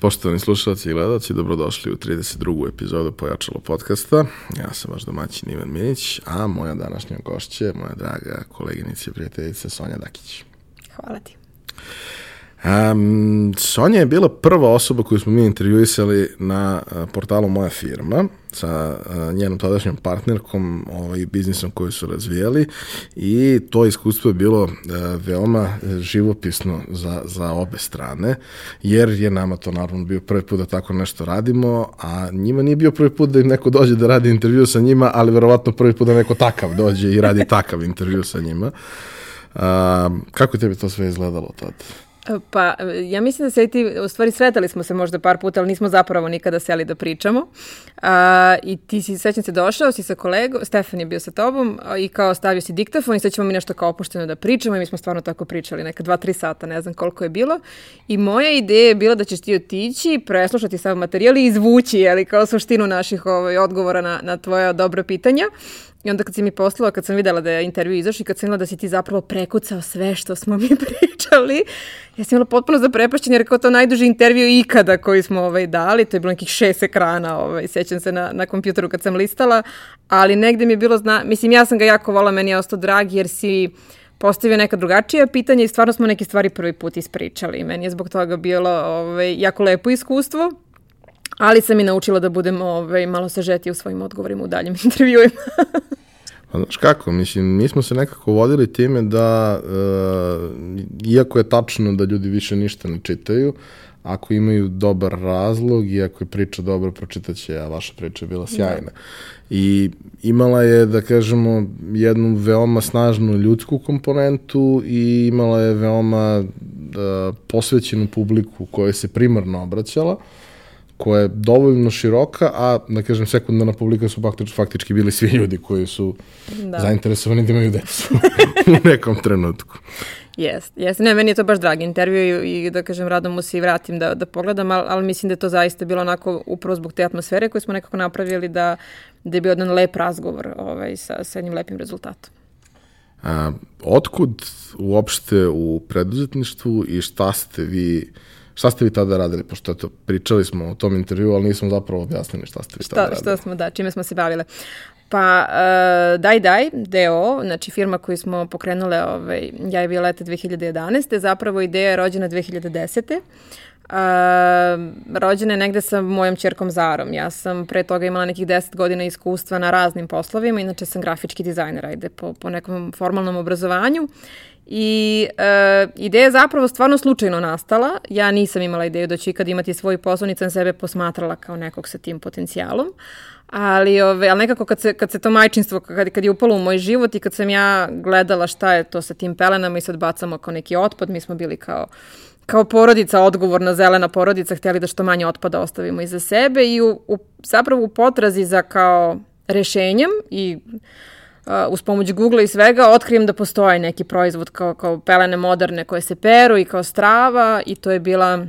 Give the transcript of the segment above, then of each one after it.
Poštovani slušalci i gledalci, dobrodošli u 32. epizodu Pojačalo podcasta. Ja sam vaš domaćin Ivan Minić, a moja današnja gošća je moja draga koleginica i prijateljica Sonja Dakić. Hvala ti. Um, Sonja je bila prva osoba koju smo mi intervjuisali na uh, portalu Moja firma sa uh, njenom tadašnjom partnerkom ovaj, biznisom koju su razvijali i to iskustvo je bilo uh, veoma živopisno za, za obe strane, jer je nama to naravno bio prvi put da tako nešto radimo, a njima nije bio prvi put da im neko dođe da radi intervju sa njima, ali verovatno prvi put da neko takav dođe i radi takav intervju sa njima. Uh, kako tebi to sve izgledalo tada? Pa, ja mislim da se ti, u stvari sretali smo se možda par puta, ali nismo zapravo nikada seli da pričamo. A, I ti si, sećam se, došao si sa kolegom, Stefan je bio sa tobom i kao stavio si diktafon i sad ćemo mi nešto kao opušteno da pričamo i mi smo stvarno tako pričali, neka dva, tri sata, ne znam koliko je bilo. I moja ideja je bila da ćeš ti otići, preslušati sav materijal i izvući, ali kao suštinu naših ovaj, odgovora na, na tvoja dobra pitanja. I onda kad si mi poslala, kad sam videla da je intervju izašao i kad sam videla da si ti zapravo prekucao sve što smo mi pričali, ja sam imala potpuno zaprepašćen jer kao to najduži intervju ikada koji smo ovaj, dali, to je bilo nekih šest ekrana, ovaj, sećam se na, na kompjuteru kad sam listala, ali negde mi je bilo, zna... mislim ja sam ga jako vola, meni je ostao drag jer si postavio neka drugačija pitanja i stvarno smo neke stvari prvi put ispričali. Meni je zbog toga bilo ovaj, jako lepo iskustvo ali sam i naučila da budem ovaj, malo sažetija u svojim odgovorima u daljim intervjuima. Pa znaš kako, mislim, mi smo se nekako vodili time da, e, iako je tačno da ljudi više ništa ne čitaju, ako imaju dobar razlog i ako je priča dobra, pročitaće, a vaša priča je bila da. sjajna. I imala je, da kažemo, jednu veoma snažnu ljudsku komponentu i imala je veoma da, posvećenu publiku kojoj se primarno obraćala. Uh, koja je dovoljno široka, a da kažem sekundarna publika su faktički, faktički bili svi ljudi koji su da. zainteresovani da imaju decu u nekom trenutku. Jes, jes. Ne, meni je to baš drag intervju i, i da kažem, rado mu se i vratim da, da pogledam, ali, ali mislim da je to zaista bilo onako upravo zbog te atmosfere koju smo nekako napravili da, da je bio jedan lep razgovor ovaj, sa, sa jednim lepim rezultatom. A, otkud uopšte u preduzetništvu i šta ste vi Šta ste vi tada radili, pošto eto, pričali smo o tom intervju, ali nismo zapravo objasnili šta ste vi tada radili. Šta smo, da, čime smo se bavile. Pa, uh, Daj Daj, DO, znači firma koju smo pokrenule, ovaj, ja i Violeta 2011. Zapravo ideja je rođena 2010. Uh, rođena je negde sa mojom čerkom Zarom. Ja sam pre toga imala nekih 10 godina iskustva na raznim poslovima, inače sam grafički dizajner, ajde, po, po nekom formalnom obrazovanju. I e, ideja je zapravo stvarno slučajno nastala. Ja nisam imala ideju da ću ikad imati svoj posao, niti sam sebe posmatrala kao nekog sa tim potencijalom. Ali, ove, ali nekako kad se, kad se to majčinstvo, kad, kad je upalo u moj život i kad sam ja gledala šta je to sa tim pelenama i sad bacamo kao neki otpad, mi smo bili kao kao porodica, odgovorna zelena porodica, htjeli da što manje otpada ostavimo iza sebe i u, u, zapravo u potrazi za kao rešenjem i uz pomoć Google i svega otkrijem da postoji neki proizvod kao, kao pelene moderne koje se peru i kao strava i to je bila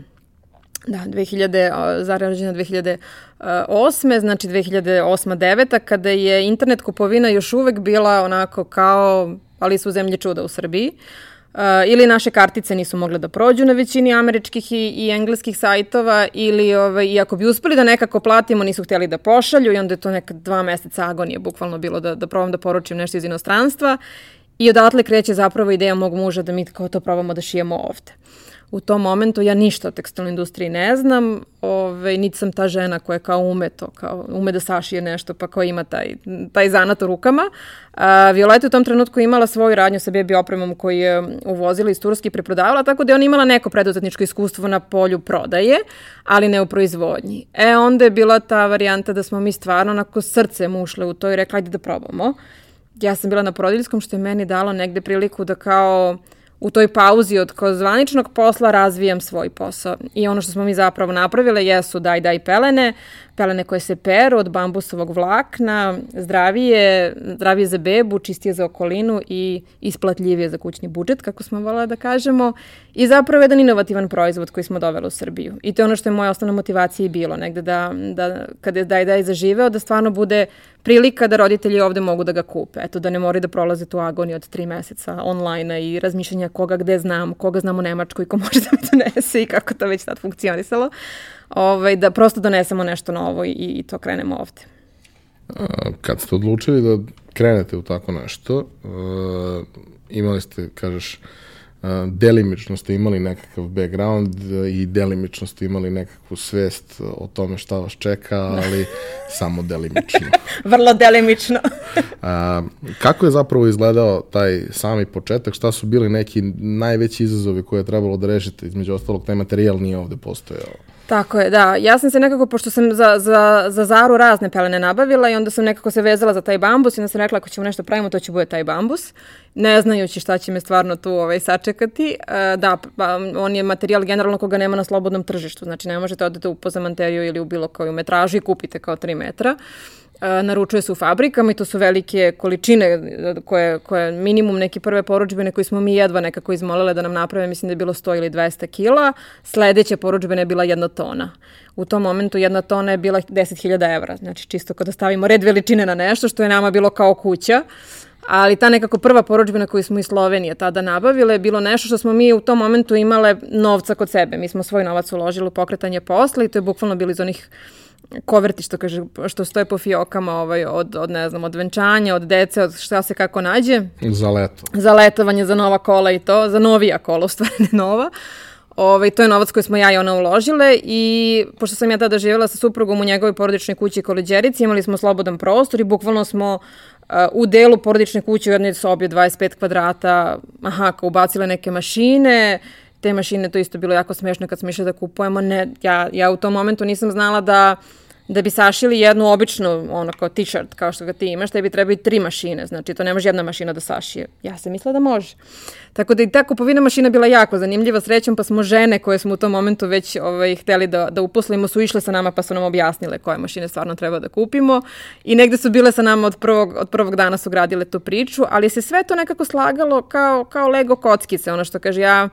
da, 2000, zarađena 2008. znači 2008-2009. kada je internet kupovina još uvek bila onako kao ali su zemlje čuda u Srbiji. Uh, Uh, ili naše kartice nisu mogle da prođu na većini američkih i, i engleskih sajtova ili ovaj, i ako bi uspeli da nekako platimo nisu htjeli da pošalju i onda je to neka dva meseca agonije bukvalno bilo da, da probam da poručim nešto iz inostranstva i odatle kreće zapravo ideja mog muža da mi kao to probamo da šijemo ovde. U tom momentu ja ništa o tekstilnoj industriji ne znam, ove, niti sam ta žena koja kao ume to, kao ume da sašije nešto pa koja ima taj, taj zanat u rukama. A, Violeta u tom trenutku imala svoju radnju sa bebi opremom koju je uvozila iz Turske i preprodavala, tako da je ona imala neko preduzetničko iskustvo na polju prodaje, ali ne u proizvodnji. E, onda je bila ta varijanta da smo mi stvarno onako srce ušle u to i rekla, ajde da probamo. Ja sam bila na porodiljskom što je meni dalo negde priliku da kao u toj pauzi od kao zvaničnog posla razvijam svoj posao. I ono što smo mi zapravo napravile jesu daj daj pelene, pelene koje se peru od bambusovog vlakna, zdravije, zdravije za bebu, čistije za okolinu i isplatljivije za kućni budžet, kako smo volali da kažemo. I zapravo jedan inovativan proizvod koji smo doveli u Srbiju. I to je ono što je moja osnovna motivacija i bilo, negde da, da kada je daj daj zaživeo, da stvarno bude prilika da roditelji ovde mogu da ga kupe. Eto, da ne moraju da prolaze tu agoniju od tri meseca online i razmišljanja koga gde znam, koga znam u Nemačkoj, ko može da mi donese i kako to već sad funkcionisalo. Ovaj, da prosto donesemo nešto novo i, i to krenemo ovde. Kad ste odlučili da krenete u tako nešto, uh, imali ste, kažeš, delimično ste imali nekakav background i delimično ste imali nekakvu svest o tome šta vas čeka, ali samo delimično. Vrlo delimično. A, kako je zapravo izgledao taj sami početak? Šta su bili neki najveći izazovi koje je trebalo da rešite? Između ostalog, taj materijal nije ovde postojao. Tako je, da. Ja sam se nekako, pošto sam za, za, za Zaru razne pelene nabavila i onda sam nekako se vezala za taj bambus i onda sam rekla ako ćemo nešto pravimo, to će bude taj bambus. Ne znajući šta će me stvarno tu ovaj, sačekati. E, da, pa, on je materijal generalno koga nema na slobodnom tržištu. Znači ne možete odete u pozamanteriju ili u bilo koju metražu i kupite kao 3 metra. Naručuje se u fabrikama i to su velike količine e, koje, koje minimum neke prve poručbene koje smo mi jedva nekako izmolile da nam naprave, mislim da je bilo 100 ili 200 kila, sledeća poručbena je bila jedna tona. U tom momentu jedna tona je bila 10.000 evra, znači čisto kada stavimo red veličine na nešto što je nama bilo kao kuća, ali ta nekako prva poručbena koju smo iz Slovenije tada nabavile je bilo nešto što smo mi u tom momentu imale novca kod sebe. Mi smo svoj novac uložili u pokretanje posla i to je bukvalno bilo iz onih koverti što kaže što stoje po fiokama ovaj od od ne znam od venčanja, od dece, od šta se kako nađe. Za leto. Za letovanje, za nova kola i to, za novija kola, u stvari ne nova. Ovaj, to je novac koji smo ja i ona uložile i pošto sam ja tada živjela sa suprugom u njegovoj porodičnoj kući Koleđerici, imali smo slobodan prostor i bukvalno smo uh, u delu porodične kuće u jednoj sobi 25 kvadrata, aha, kao ubacile neke mašine, te mašine, to isto bilo jako smešno kad smo išli da kupujemo, ne, ja, ja u tom momentu nisam znala da da bi sašili jednu običnu, ono kao t-shirt, kao što ga ti imaš, tebi treba i tri mašine, znači to ne može jedna mašina da sašije. Ja sam mislila da može. Tako da i ta kupovina mašina bila jako zanimljiva, srećom pa smo žene koje smo u tom momentu već ovaj, hteli da, da uposlimo su išle sa nama pa su nam objasnile koje mašine stvarno treba da kupimo i negde su bile sa nama od prvog, od prvog dana su gradile tu priču, ali se sve to nekako slagalo kao, kao Lego kockice, ono što kaže ja,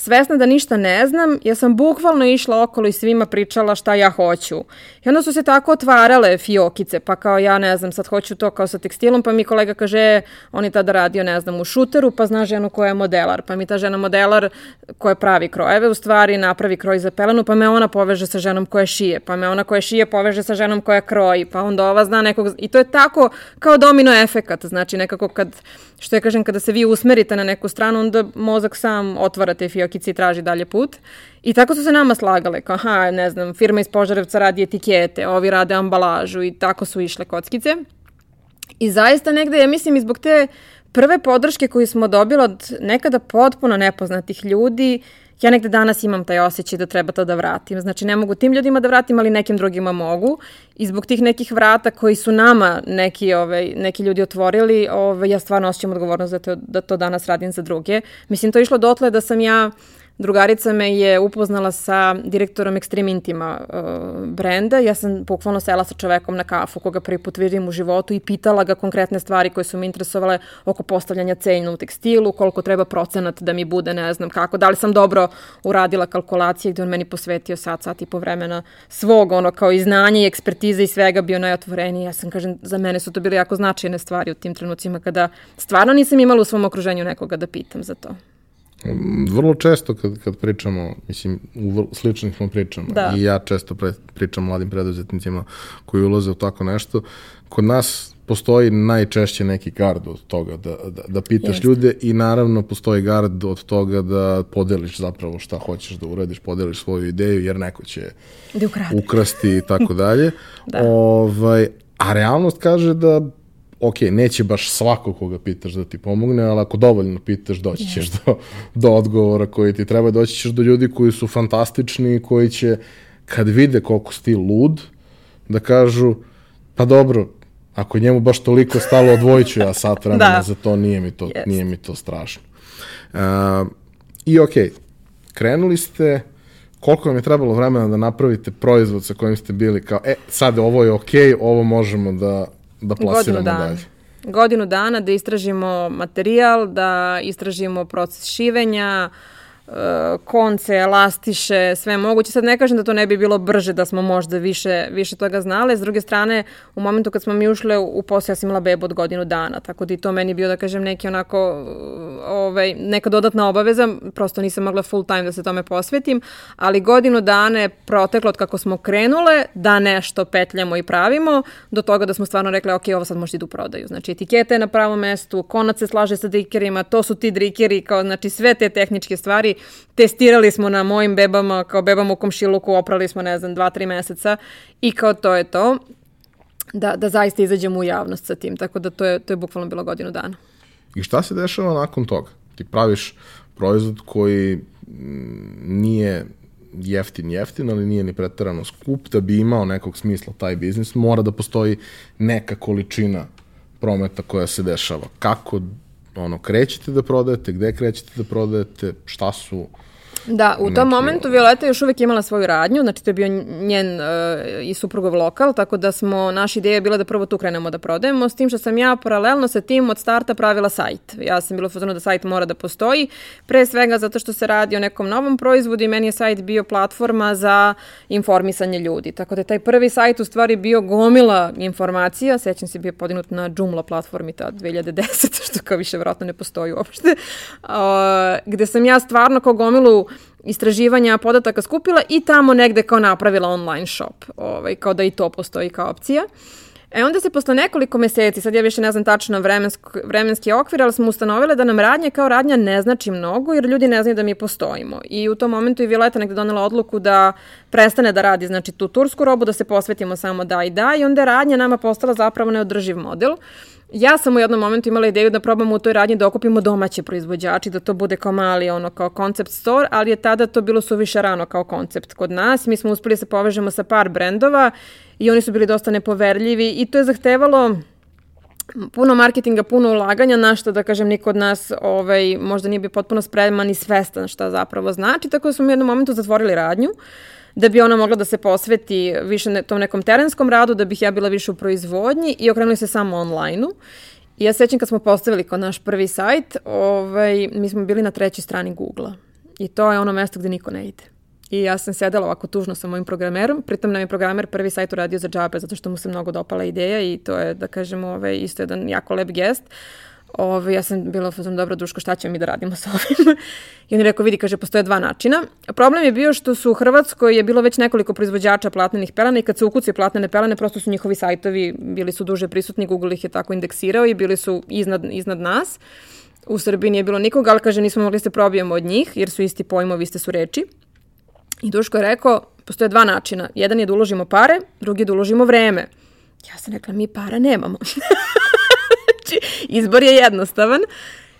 Svesna da ništa ne znam, ja sam bukvalno išla okolo i svima pričala šta ja hoću. I onda su se tako otvarale fiokice, pa kao ja ne znam, sad hoću to kao sa tekstilom, pa mi kolega kaže, on je tada radio, ne znam, u šuteru, pa zna ženu koja je modelar, pa mi ta žena modelar koja pravi krojeve, u stvari napravi kroj za pelenu, pa me ona poveže sa ženom koja šije, pa me ona koja šije poveže sa ženom koja kroji, pa onda ova zna nekog, i to je tako kao domino efekat, znači nekako kad, što ja kažem, kada se vi usmerite na neku stranu, onda mozak sam otvara te fiokice Jokici traži dalje put. I tako su se nama slagale, kao aha, ne znam, firma iz Požarevca radi etikete, ovi rade ambalažu i tako su išle kockice. I zaista negde, ja mislim, i zbog te prve podrške koju smo dobili od nekada potpuno nepoznatih ljudi, ja negde danas imam taj osjećaj da treba to da vratim. Znači, ne mogu tim ljudima da vratim, ali nekim drugima mogu. I zbog tih nekih vrata koji su nama neki, ovaj, neki ljudi otvorili, ovaj, ja stvarno osjećam odgovornost da to, da to danas radim za druge. Mislim, to je išlo dotle da sam ja Drugarica me je upoznala sa direktorom Extreme Intima uh, brenda. Ja sam bukvalno sela sa čovekom na kafu koga prvi put vidim u životu i pitala ga konkretne stvari koje su me interesovale oko postavljanja cenja u tekstilu, koliko treba procenat da mi bude, ne znam kako, da li sam dobro uradila kalkulacije gde on meni posvetio sat, sat i po vremena svog, ono kao i znanje i ekspertize i svega bio najotvoreniji. Ja sam, kažem, za mene su to bile jako značajne stvari u tim trenucima kada stvarno nisam imala u svom okruženju nekoga da pitam za to. Vrlo često kad, kad pričamo, mislim, u sličnim smo pričama da. i ja često pre, pričam mladim preduzetnicima koji ulaze u tako nešto, kod nas postoji najčešće neki gard od toga da, da, da pitaš Jeste. ljude i naravno postoji gard od toga da podeliš zapravo šta hoćeš da uradiš, podeliš svoju ideju jer neko će da ukrasti i tako dalje. da. Ovaj, a realnost kaže da ok, neće baš svako koga pitaš da ti pomogne, ali ako dovoljno pitaš, doći ćeš do, do odgovora koji ti treba, doći ćeš do ljudi koji su fantastični, koji će, kad vide koliko si ti lud, da kažu, pa dobro, ako je njemu baš toliko stalo, odvojit ću ja sat vremena da. za to, nije mi to, yes. nije mi to strašno. Uh, I ok, krenuli ste, koliko vam je trebalo vremena da napravite proizvod sa kojim ste bili kao, e, sad ovo je ok, ovo možemo da, da plasiramo Godinu dalje. Godinu dana da istražimo materijal, da istražimo proces šivenja, e, konce, elastiše, sve moguće. Sad ne kažem da to ne bi bilo brže da smo možda više, više toga znale. S druge strane, u momentu kad smo mi ušle u posao, ja sam imala bebu od godinu dana, tako da i to meni bio, da kažem, neki onako ovaj, neka dodatna obaveza, prosto nisam mogla full time da se tome posvetim, ali godinu dana je proteklo od kako smo krenule da nešto petljamo i pravimo, do toga da smo stvarno rekli, ok, ovo sad možete idu u prodaju. Znači, etiketa je na pravom mestu, konac se slaže sa drikerima, to su ti drikeri, kao, znači, sve te tehničke stvari testirali smo na mojim bebama, kao bebama u komšiluku, oprali smo, ne znam, dva, tri meseca i kao to je to da, da zaista izađemo u javnost sa tim. Tako da to je, to je bukvalno bilo godinu dana. I šta se dešava nakon toga? Ti praviš proizvod koji nije jeftin jeftin, ali nije ni pretarano skup, da bi imao nekog smisla taj biznis, mora da postoji neka količina prometa koja se dešava. Kako ono, krećete da prodajete, gde krećete da prodajete, šta su Da, u tom momentu Violeta još uvek imala svoju radnju, znači to je bio njen uh, i suprugov lokal, tako da smo, naša ideja je bila da prvo tu krenemo da prodajemo, s tim što sam ja paralelno sa tim od starta pravila sajt. Ja sam bila u da sajt mora da postoji, pre svega zato što se radi o nekom novom proizvodu i meni je sajt bio platforma za informisanje ljudi. Tako da je taj prvi sajt u stvari bio gomila informacija, sećam se bio podinut na Joomla platformi ta 2010, što kao više vjerojatno ne postoji uopšte, uh, gde sam ja stvarno kao gomilu istraživanja podataka skupila i tamo negde kao napravila online shop, ovaj, kao da i to postoji kao opcija. E onda se posle nekoliko meseci, sad ja više ne znam tačno vremensk, vremenski okvir, ali smo ustanovile da nam radnja kao radnja ne znači mnogo jer ljudi ne znaju da mi postojimo. I u tom momentu i Violeta negde donela odluku da prestane da radi znači tu tursku robu, da se posvetimo samo da i da i onda je radnja nama postala zapravo neodrživ model. Ja sam u jednom momentu imala ideju da probamo u toj radnji da okupimo domaće proizvođači, da to bude kao mali, ono, kao concept store, ali je tada to bilo suviše rano kao koncept kod nas. Mi smo uspeli da se povežemo sa par brendova i oni su bili dosta nepoverljivi i to je zahtevalo puno marketinga, puno ulaganja, na što da kažem niko od nas ovaj, možda nije bio potpuno spreman i svestan šta zapravo znači, tako da smo u jednom momentu zatvorili radnju. Uh, da bi ona mogla da se posveti više ne, tom nekom terenskom radu, da bih ja bila više u proizvodnji i okrenuli se samo online-u. I ja sećam kad smo postavili kao naš prvi sajt, ovaj, mi smo bili na trećoj strani Google-a. I to je ono mesto gde niko ne ide. I ja sam sedela ovako tužno sa mojim programerom, pritom nam je programer prvi sajt uradio za džabe, zato što mu se mnogo dopala ideja i to je, da kažemo, ovaj, isto jedan jako lep gest. Ove, ja sam bila fazom, dobro, Duško, šta ćemo mi da radimo sa ovim? I on je rekao, vidi, kaže, postoje dva načina. Problem je bio što su u Hrvatskoj je bilo već nekoliko proizvođača platnenih pelena i kad se ukucaju platnene pelene, prosto su njihovi sajtovi bili su duže prisutni, Google ih je tako indeksirao i bili su iznad, iznad nas. U Srbiji nije bilo nikoga, ali kaže, nismo mogli se probijemo od njih, jer su isti pojmovi, iste su reči. I Duško je rekao, postoje dva načina. Jedan je da uložimo pare, drugi je da uložimo vreme. Ja sam rekla, mi para nemamo. znači, izbor je jednostavan.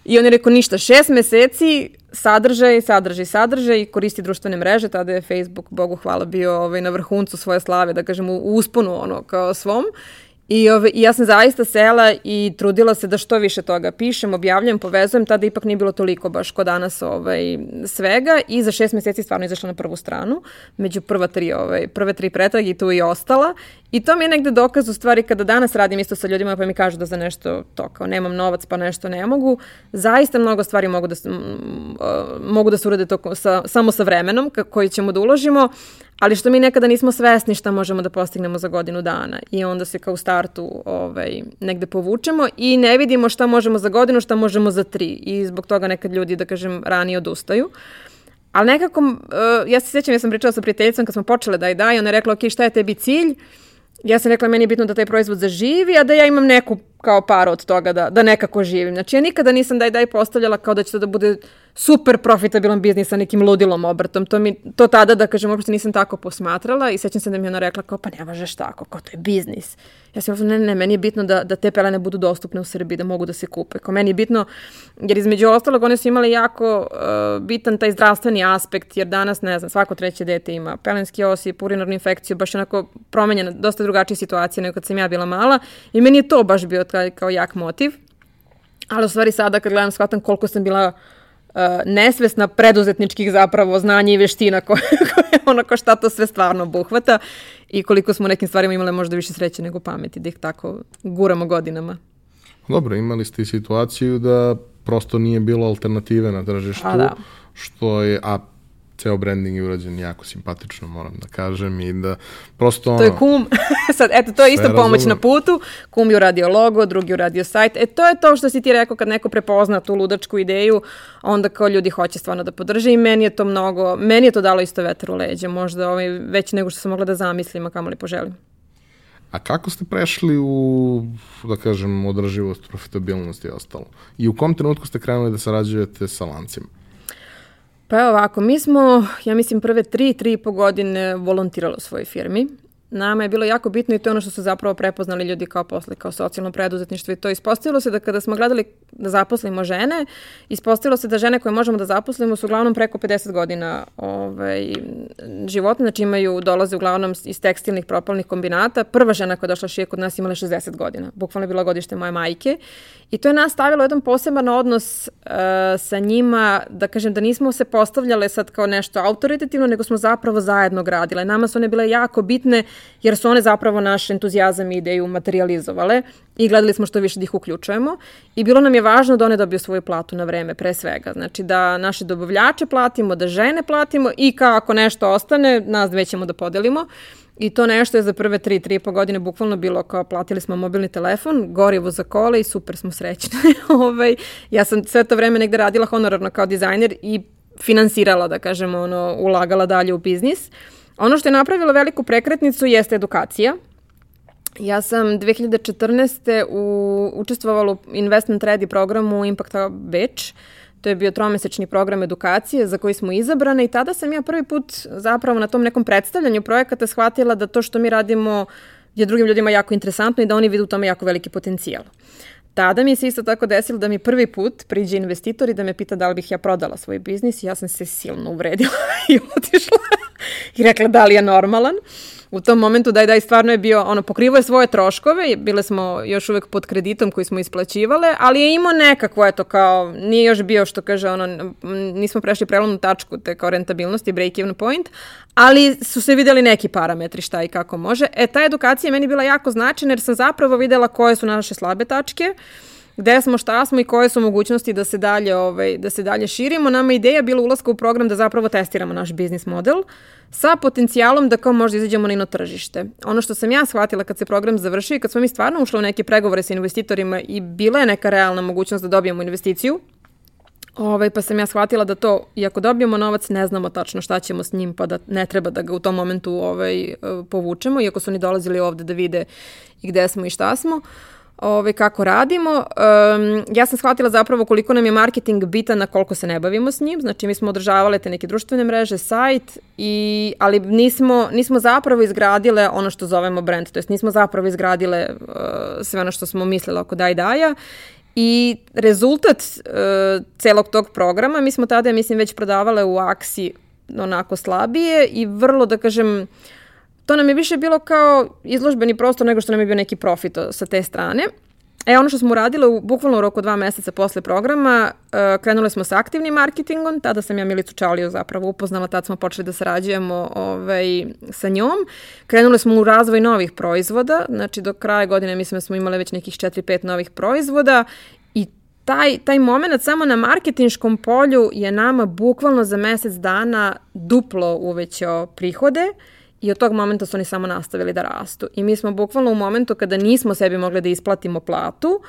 I on je rekao ništa, šest meseci, sadržaj, sadržaj, sadržaj, koristi društvene mreže, tada je Facebook, Bogu hvala, bio ovaj, na vrhuncu svoje slave, da kažem, u usponu ono, kao svom. I, ove, I ja sam zaista sela i trudila se da što više toga pišem, objavljam, povezujem, tada ipak nije bilo toliko baš ko danas ovaj, svega. I za šest meseci stvarno izašla na prvu stranu, među prva tri, ovaj, prve tri pretrage i tu i ostala. I to mi je negde dokaz u stvari kada danas radim isto sa ljudima pa mi kažu da za nešto to kao nemam novac pa nešto ne mogu, zaista mnogo stvari mogu da, mogu da se urade to sa, samo sa vremenom koji ćemo da uložimo, ali što mi nekada nismo svesni šta možemo da postignemo za godinu dana i onda se kao u startu ovaj, negde povučemo i ne vidimo šta možemo za godinu, šta možemo za tri i zbog toga nekad ljudi, da kažem, ranije odustaju. Ali nekako, uh, ja se sjećam, ja sam pričala sa prijateljicom kad smo počele da daj, ona je rekla, ok, šta je tebi cilj? Ja sam rekla, meni je bitno da taj proizvod zaživi, a da ja imam neku kao paru od toga da, da nekako živim. Znači, ja nikada nisam daj daj postavljala kao da će to da bude super profitabilan biznis sa nekim ludilom obrtom. To, mi, to tada, da kažem, uopšte nisam tako posmatrala i sećam se da mi ona rekla kao, pa ne možeš tako, kao to je biznis. Ja sam ne, ne, meni je bitno da, da te pelene budu dostupne u Srbiji, da mogu da se kupe. Kao meni je bitno, jer između ostalog one su imale jako uh, bitan taj zdravstveni aspekt, jer danas, ne znam, svako treće dete ima pelenski osip, urinarnu infekciju, baš onako promenjena, dosta drugačija situacija nego kad sam ja bila mala i meni je to baš bio taj, kao jak motiv. Ali u stvari sada kad gledam shvatam koliko sam bila uh, nesvesna preduzetničkih zapravo znanja i veština koje, koje ono ko šta to sve stvarno buhvata i koliko smo nekim stvarima imale možda više sreće nego pameti da ih tako guramo godinama. Dobro, imali ste i situaciju da prosto nije bilo alternative na tržištu, a da. što je, a ceo branding je urađen jako simpatično, moram da kažem, i da prosto ono... To je kum. Sad, eto, to je isto pomoć na putu. Kum je uradio logo, drugi uradio sajt. E, to je to što si ti rekao kad neko prepozna tu ludačku ideju, onda kao ljudi hoće stvarno da podrže i meni je to mnogo, meni je to dalo isto vetar u leđe, možda ovaj, već nego što sam mogla da zamislim, a kamo li poželim. A kako ste prešli u, da kažem, održivost, profitabilnost i ostalo? I u kom trenutku ste krenuli da sarađujete sa lancima? Pa ovako, mi smo, ja mislim, prve tri, tri i po godine volontirali u svojoj firmi nama je bilo jako bitno i to je ono što su zapravo prepoznali ljudi kao posle, kao socijalno preduzetništvo i to ispostavilo se da kada smo gledali da zaposlimo žene, ispostavilo se da žene koje možemo da zaposlimo su uglavnom preko 50 godina ovaj, života, znači imaju, dolaze uglavnom iz tekstilnih propalnih kombinata. Prva žena koja je došla šije kod nas imala 60 godina, bukvalno je bila godište moje majke i to je nas stavilo jedan poseban odnos uh, sa njima, da kažem da nismo se postavljale sad kao nešto autoritativno, nego smo zapravo zajedno gradile. Nama su one bile jako bitne jer su one zapravo naš entuzijazam i ideju materializovale i gledali smo što više da ih uključujemo i bilo nam je važno da one dobiju svoju platu na vreme, pre svega. Znači da naše dobavljače platimo, da žene platimo i kako nešto ostane, nas dve ćemo da podelimo. I to nešto je za prve tri, tri i po godine bukvalno bilo kao platili smo mobilni telefon, gorivo za kole i super smo srećni. ovaj, ja sam sve to vreme negde radila honorarno kao dizajner i finansirala, da kažemo, ono, ulagala dalje u biznis. Uh, Ono što je napravilo veliku prekretnicu jeste edukacija. Ja sam 2014. U, učestvovala u Investment Ready programu Impacta Beč. To je bio tromesečni program edukacije za koji smo izabrane i tada sam ja prvi put zapravo na tom nekom predstavljanju projekata shvatila da to što mi radimo je drugim ljudima jako interesantno i da oni vide u tome jako veliki potencijal. Tada mi se isto tako desilo da mi prvi put priđe investitor i da me pita da li bih ja prodala svoj biznis i ja sam se silno uvredila i otišla i rekla da li je normalan. U tom momentu daj daj stvarno je bio, ono, pokrivo je svoje troškove, bile smo još uvek pod kreditom koji smo isplaćivale, ali je imao nekakvo, eto, kao, nije još bio što kaže, ono, nismo prešli prelomnu tačku te kao rentabilnosti, break-even point, ali su se videli neki parametri šta i kako može. E, ta edukacija je meni bila jako značajna jer sam zapravo videla koje su naše slabe tačke, gde smo, šta smo i koje su mogućnosti da se dalje, ovaj, da se dalje širimo. Nama ideja bila ulaska u program da zapravo testiramo naš biznis model sa potencijalom da kao možda izađemo na ino tržište. Ono što sam ja shvatila kad se program završio i kad smo mi stvarno ušli u neke pregovore sa investitorima i bila je neka realna mogućnost da dobijemo investiciju, Ovaj, pa sam ja shvatila da to, iako dobijemo novac, ne znamo tačno šta ćemo s njim, pa da ne treba da ga u tom momentu ovaj, povučemo, iako su oni dolazili ovde da vide i gde smo i šta smo. Uh, ovaj, kako radimo. Um, ja sam shvatila zapravo koliko nam je marketing bitan na koliko se ne bavimo s njim. Znači mi smo održavale te neke društvene mreže, sajt, i, ali nismo, nismo zapravo izgradile ono što zovemo brand, to jest nismo zapravo izgradile uh, sve ono što smo mislili oko Daj Daja I rezultat uh, celog tog programa, mi smo tada, mislim, već prodavale u aksi onako slabije i vrlo, da kažem, uh, to nam je više bilo kao izložbeni prostor nego što nam je bio neki profit sa te strane. E, ono što smo uradile u bukvalno u roku dva meseca posle programa, uh, krenule smo sa aktivnim marketingom, tada sam ja Milicu Čaliju zapravo upoznala, tad smo počeli da sarađujemo ovaj, sa njom. Krenule smo u razvoj novih proizvoda, znači do kraja godine mislim da smo imali već nekih 4-5 novih proizvoda i taj, taj moment samo na marketinškom polju je nama bukvalno za mesec dana duplo uvećao prihode. Uh, I od tog momenta su oni samo nastavili da rastu. I mi smo bukvalno u momentu kada nismo sebi mogli da isplatimo platu,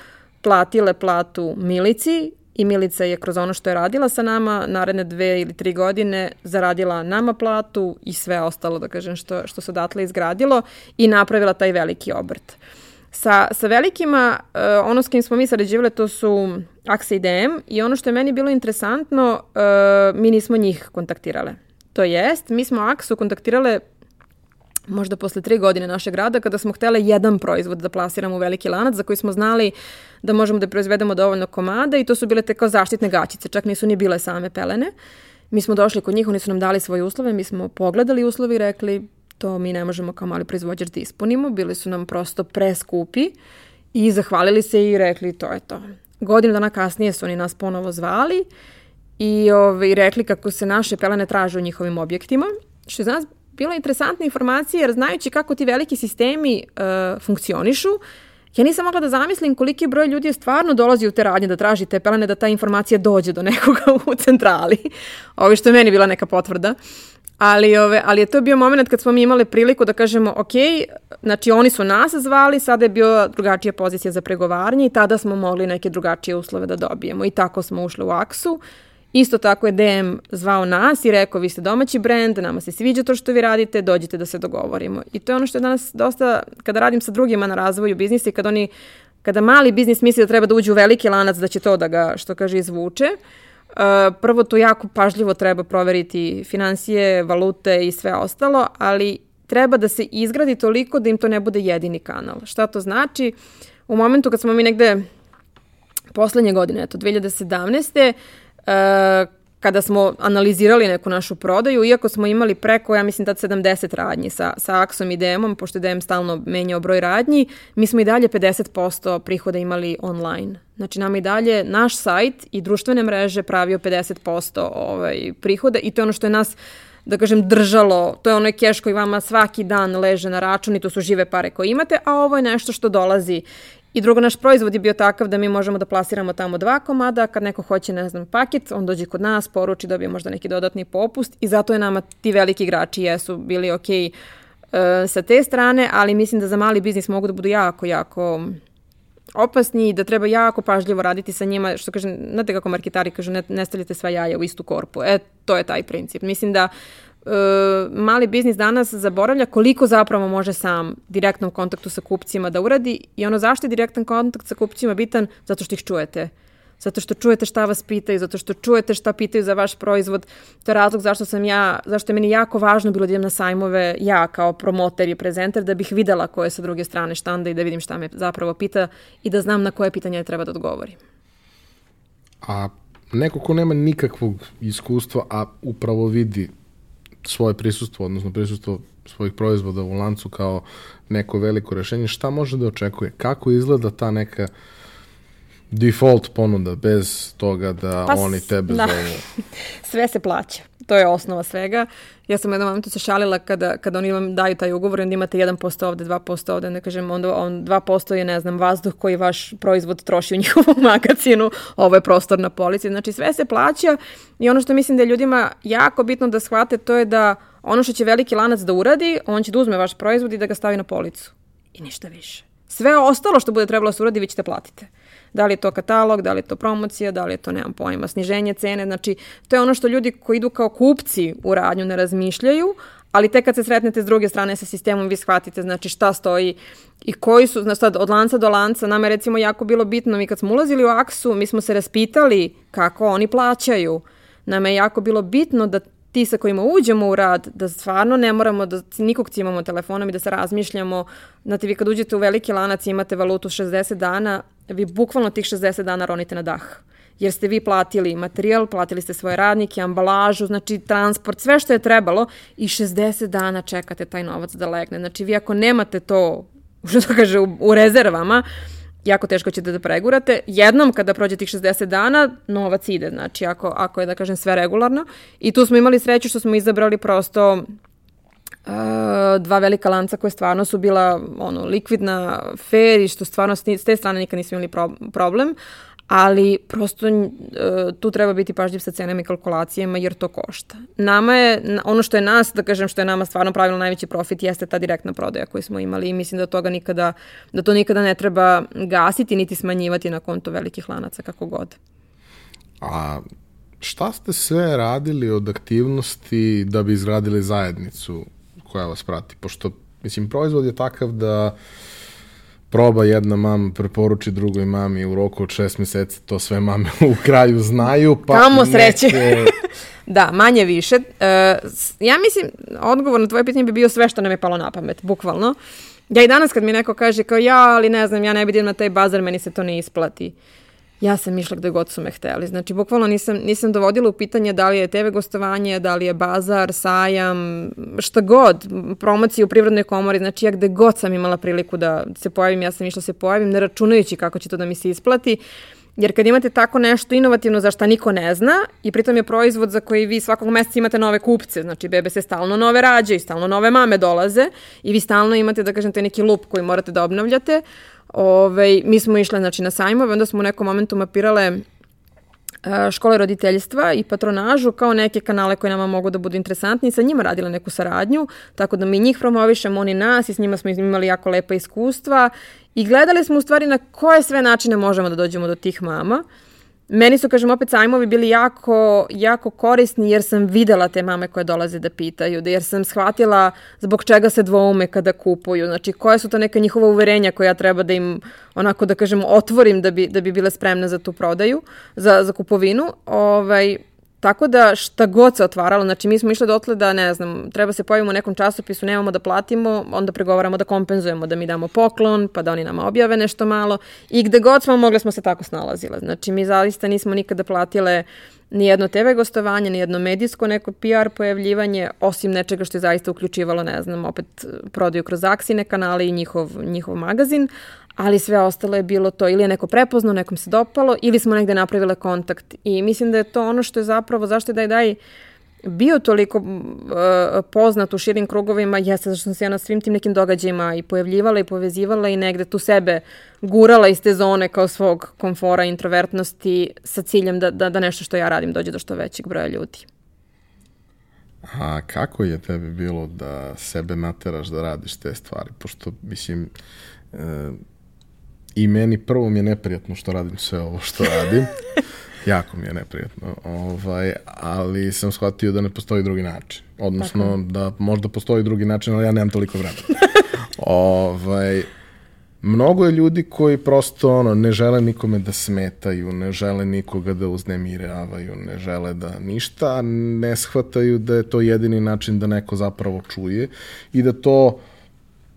platile platu Milici i Milica je kroz ono što je radila sa nama naredne dve ili tri godine zaradila nama platu i sve ostalo, da kažem, što, što se odatle izgradilo i napravila taj veliki obrt. Sa, sa velikima, uh, ono s kim smo mi sarađivali, to su AXA i DM i ono što je meni bilo interesantno, uh, mi nismo njih kontaktirale. To jest, mi smo AXU kontaktirale možda posle tri godine našeg rada, kada smo htele jedan proizvod da plasiramo u veliki lanac, za koji smo znali da možemo da proizvedemo dovoljno komada i to su bile te kao zaštitne gaćice, čak nisu ni bile same pelene. Mi smo došli kod njih, oni su nam dali svoje uslove, mi smo pogledali uslove i rekli to mi ne možemo kao mali proizvođač da ispunimo, bili su nam prosto preskupi i zahvalili se i rekli to je to. Godinu dana kasnije su oni nas ponovo zvali i ovaj, rekli kako se naše pelene traže u njihovim objektima, što je za nas bila interesantna informacija jer znajući kako ti veliki sistemi uh, funkcionišu, Ja nisam mogla da zamislim koliki broj ljudi je stvarno dolazi u te radnje da traži te pelene, da ta informacija dođe do nekoga u centrali. Ovo što je meni bila neka potvrda. Ali, ove, ali je to bio moment kad smo mi imali priliku da kažemo, ok, znači oni su nas zvali, sada je bio drugačija pozicija za pregovaranje i tada smo mogli neke drugačije uslove da dobijemo. I tako smo ušli u Aksu. Isto tako je DM zvao nas i rekao, vi ste domaći brend, nama se sviđa to što vi radite, dođite da se dogovorimo. I to je ono što je danas dosta, kada radim sa drugima na razvoju biznisa i kada oni, kada mali biznis misli da treba da uđe u veliki lanac, da će to da ga, što kaže, izvuče, uh, prvo to jako pažljivo treba proveriti financije, valute i sve ostalo, ali treba da se izgradi toliko da im to ne bude jedini kanal. Šta to znači? U momentu kad smo mi negde poslednje godine, eto, 2017 E, kada smo analizirali neku našu prodaju, iako smo imali preko, ja mislim, tad 70 radnji sa, sa Aksom i DM-om, pošto je DM stalno menjao broj radnji, mi smo i dalje 50% prihoda imali online. Znači, nam i dalje naš sajt i društvene mreže pravio 50% ovaj, prihoda i to je ono što je nas da kažem, držalo, to je onaj keš koji vama svaki dan leže na račun i to su žive pare koje imate, a ovo je nešto što dolazi I drugo, naš proizvod je bio takav da mi možemo da plasiramo tamo dva komada, kad neko hoće, ne znam, paket, on dođe kod nas, poruči, dobije možda neki dodatni popust i zato je nama ti veliki igrači jesu bili ok uh, sa te strane, ali mislim da za mali biznis mogu da budu jako, jako opasni i da treba jako pažljivo raditi sa njima, što kaže, znate kako marketari kažu, ne, ne stavljate sva jaja u istu korpu. E, to je taj princip. Mislim da mali biznis danas zaboravlja koliko zapravo može sam direktnom kontaktu sa kupcima da uradi i ono zašto je direktan kontakt sa kupcima bitan? Zato što ih čujete zato što čujete šta vas pitaju, zato što čujete šta pitaju za vaš proizvod. To je razlog zašto sam ja, zašto je meni jako važno bilo da idem na sajmove ja kao promoter i prezenter da bih videla ko je sa druge strane štanda i da vidim šta me zapravo pita i da znam na koje pitanje treba da odgovorim. A neko ko nema nikakvog iskustva, a upravo vidi svoje prisustvo, odnosno prisustvo svojih proizvoda u lancu kao neko veliko rešenje, šta može da očekuje? Kako izgleda ta neka uh, default ponuda, bez toga da pa, oni tebe da. zovu. Sve se plaća. To je osnova svega. Ja sam u jednom momentu se šalila kada, kada oni vam daju taj ugovor, onda imate 1% ovde, 2% ovde, ne kažem, onda on 2% je, ne znam, vazduh koji vaš proizvod troši u njihovom magazinu, ovo je prostor na polici. Znači sve se plaća i ono što mislim da je ljudima jako bitno da shvate to je da ono što će veliki lanac da uradi, on će da uzme vaš proizvod i da ga stavi na policu. I ništa više. Sve ostalo što bude trebalo da se uradi, vi ćete platite. Da li je to katalog, da li je to promocija, da li je to, nemam pojma, sniženje cene. Znači, to je ono što ljudi koji idu kao kupci u radnju ne razmišljaju, ali tek kad se sretnete s druge strane sa sistemom, vi shvatite znači šta stoji i koji su, znači sad od lanca do lanca, nama je recimo jako bilo bitno, mi kad smo ulazili u Aksu, mi smo se raspitali kako oni plaćaju. Nama je jako bilo bitno da ti sa kojima uđemo u rad, da stvarno ne moramo da nikog cimamo telefonom i da se razmišljamo. Znate, vi kad uđete u veliki lanac imate valutu 60 dana, vi bukvalno tih 60 dana ronite na dah. Jer ste vi platili materijal, platili ste svoje radnike, ambalažu, znači transport, sve što je trebalo i 60 dana čekate taj novac da legne. Znači vi ako nemate to, što to kaže, u, u rezervama, jako teško ćete da pregurate. Jednom kada prođe tih 60 dana, novac ide, znači ako, ako je, da kažem, sve regularno. I tu smo imali sreću što smo izabrali prosto dva velika lanca koje stvarno su bila ono, likvidna, fair i što stvarno s te strane nikad nismo imali pro problem ali prosto uh, tu treba biti pažljiv sa cenama i kalkulacijama jer to košta. Nama je, ono što je nas, da kažem što je nama stvarno pravilno najveći profit jeste ta direktna prodaja koju smo imali i mislim da toga nikada, da to nikada ne treba gasiti niti smanjivati na konto velikih lanaca kako god. A šta ste sve radili od aktivnosti da bi izgradili zajednicu koja vas prati? Pošto, mislim, proizvod je takav da proba jedna mama, preporuči drugoj mami u roku od šest meseci, to sve mame u kraju znaju. Pa Kamo sreće. Neke... da, manje više. Uh, ja mislim, odgovor na tvoje pitanje bi bio sve što nam je palo na pamet, bukvalno. Ja i danas kad mi neko kaže kao ja, ali ne znam, ja ne vidim na taj bazar, meni se to ne isplati. Uh, ja sam išla gde god su me hteli. Znači, bukvalno nisam, nisam dovodila u pitanje da li je TV gostovanje, da li je bazar, sajam, šta god, promocije u Privrednoj komori, znači ja gde god sam imala priliku da se pojavim, ja sam išla da se pojavim, ne računajući kako će to da mi se isplati. Jer kad imate tako nešto inovativno za šta niko ne zna i pritom je proizvod za koji vi svakog meseca imate nove kupce, znači bebe se stalno nove rađaju, stalno nove mame dolaze i vi stalno imate, da kažem, taj neki lup koji morate da obnavljate, Ove, mi smo išle znači, na sajmove, onda smo u nekom momentu mapirale škole roditeljstva i patronažu kao neke kanale koje nama mogu da budu interesantni i sa njima radile neku saradnju, tako da mi njih promovišemo, oni nas i s njima smo imali jako lepa iskustva i gledali smo u stvari na koje sve načine možemo da dođemo do tih mama. Uh, Meni su, kažem, opet sajmovi bili jako, jako korisni jer sam videla te mame koje dolaze da pitaju, da jer sam shvatila zbog čega se dvoume kada kupuju, znači koje su to neka njihova uverenja koja treba da im, onako da kažem, otvorim da bi, da bi bile spremne za tu prodaju, za, za kupovinu. Ovaj, Tako da šta god se otvaralo, znači mi smo išli dotle da, ne znam, treba se pojavimo u nekom časopisu, nemamo da platimo, onda pregovaramo da kompenzujemo, da mi damo poklon, pa da oni nama objave nešto malo i gde god smo mogli smo se tako snalazile. Znači mi zaista nismo nikada platile ni jedno TV gostovanje, ni jedno medijsko neko PR pojavljivanje, osim nečega što je zaista uključivalo, ne znam, opet prodaju kroz aksine kanale i njihov, njihov magazin, ali sve ostalo je bilo to ili je neko prepoznao, nekom se dopalo ili smo negde napravile kontakt i mislim da je to ono što je zapravo, zašto je Daj Daj bio toliko uh, poznat u širim krugovima, jeste zašto sam se ja na svim tim nekim događajima i pojavljivala i povezivala i negde tu sebe gurala iz te zone kao svog komfora, introvertnosti sa ciljem da, da, da nešto što ja radim dođe do što većeg broja ljudi. A kako je tebi bilo da sebe nateraš da radiš te stvari? Pošto, mislim, e, i meni prvo mi je neprijatno što radim sve ovo što radim. jako mi je neprijatno. Ovaj, ali sam shvatio da ne postoji drugi način. Odnosno Tako. da možda postoji drugi način, ali ja nemam toliko vremena. ovaj, mnogo je ljudi koji prosto ono, ne žele nikome da smetaju, ne žele nikoga da uznemiravaju, ne žele da ništa, ne shvataju da je to jedini način da neko zapravo čuje i da to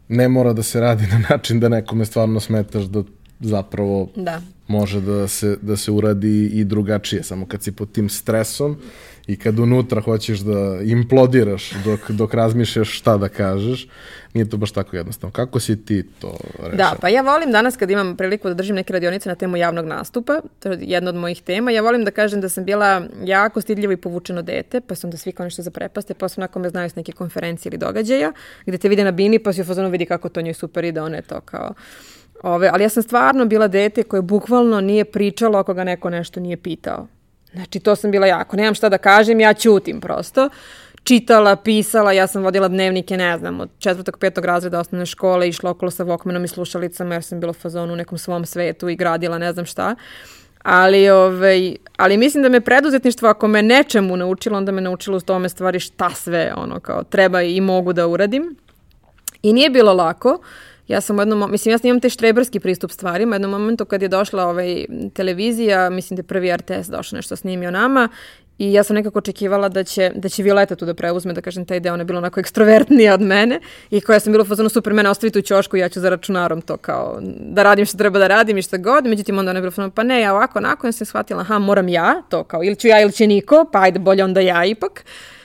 ne mora da se radi na način da nekome stvarno smetaš da zapravo da. može da se, da se uradi i drugačije. Samo kad si pod tim stresom i kad unutra hoćeš da implodiraš dok, dok razmišljaš šta da kažeš, nije to baš tako jednostavno. Kako si ti to rešao? Da, pa ja volim danas kad imam priliku da držim neke radionice na temu javnog nastupa, to je jedna od mojih tema, ja volim da kažem da sam bila jako stidljivo i povučeno dete, pa sam da svi kao nešto zaprepaste, pa sam onako me znaju s neke konferencije ili događaja, gde te vide na bini, pa si u fazonu vidi kako to njoj super ide, ona je to kao Ove, ali ja sam stvarno bila dete koje bukvalno nije pričalo ako ga neko nešto nije pitao. Znači, to sam bila jako. Nemam šta da kažem, ja ćutim prosto. Čitala, pisala, ja sam vodila dnevnike, ne znam, od četvrtog, petog razreda osnovne škole, išla okolo sa Walkmanom i slušalicama, jer sam bila u fazonu u nekom svom svetu i gradila ne znam šta. Ali, ovaj, ali mislim da me preduzetništvo, ako me nečemu naučilo, onda me naučilo u tome stvari šta sve ono kao treba i mogu da uradim. I nije bilo lako. Uh, ja sam u jednom, mislim, ja sam imam te štreberski pristup stvarima, jednom momentu kad je došla ovaj, televizija, mislim da je prvi RTS došao nešto snimio nama i ja sam nekako očekivala da će, da će Violeta tu da preuzme, da kažem, taj deo, ona je bila onako ekstrovertnija od mene i koja sam bila u fazonu super, mene ostavite u ćošku ja ću za računarom to kao da radim što treba da radim i što god, međutim onda ona je bila fazonu, pa ne, ja ovako, onako, ja sam shvatila, aha, moram ja, to kao, ili ću ja ili će niko, pa ajde, bolje onda ja ipak.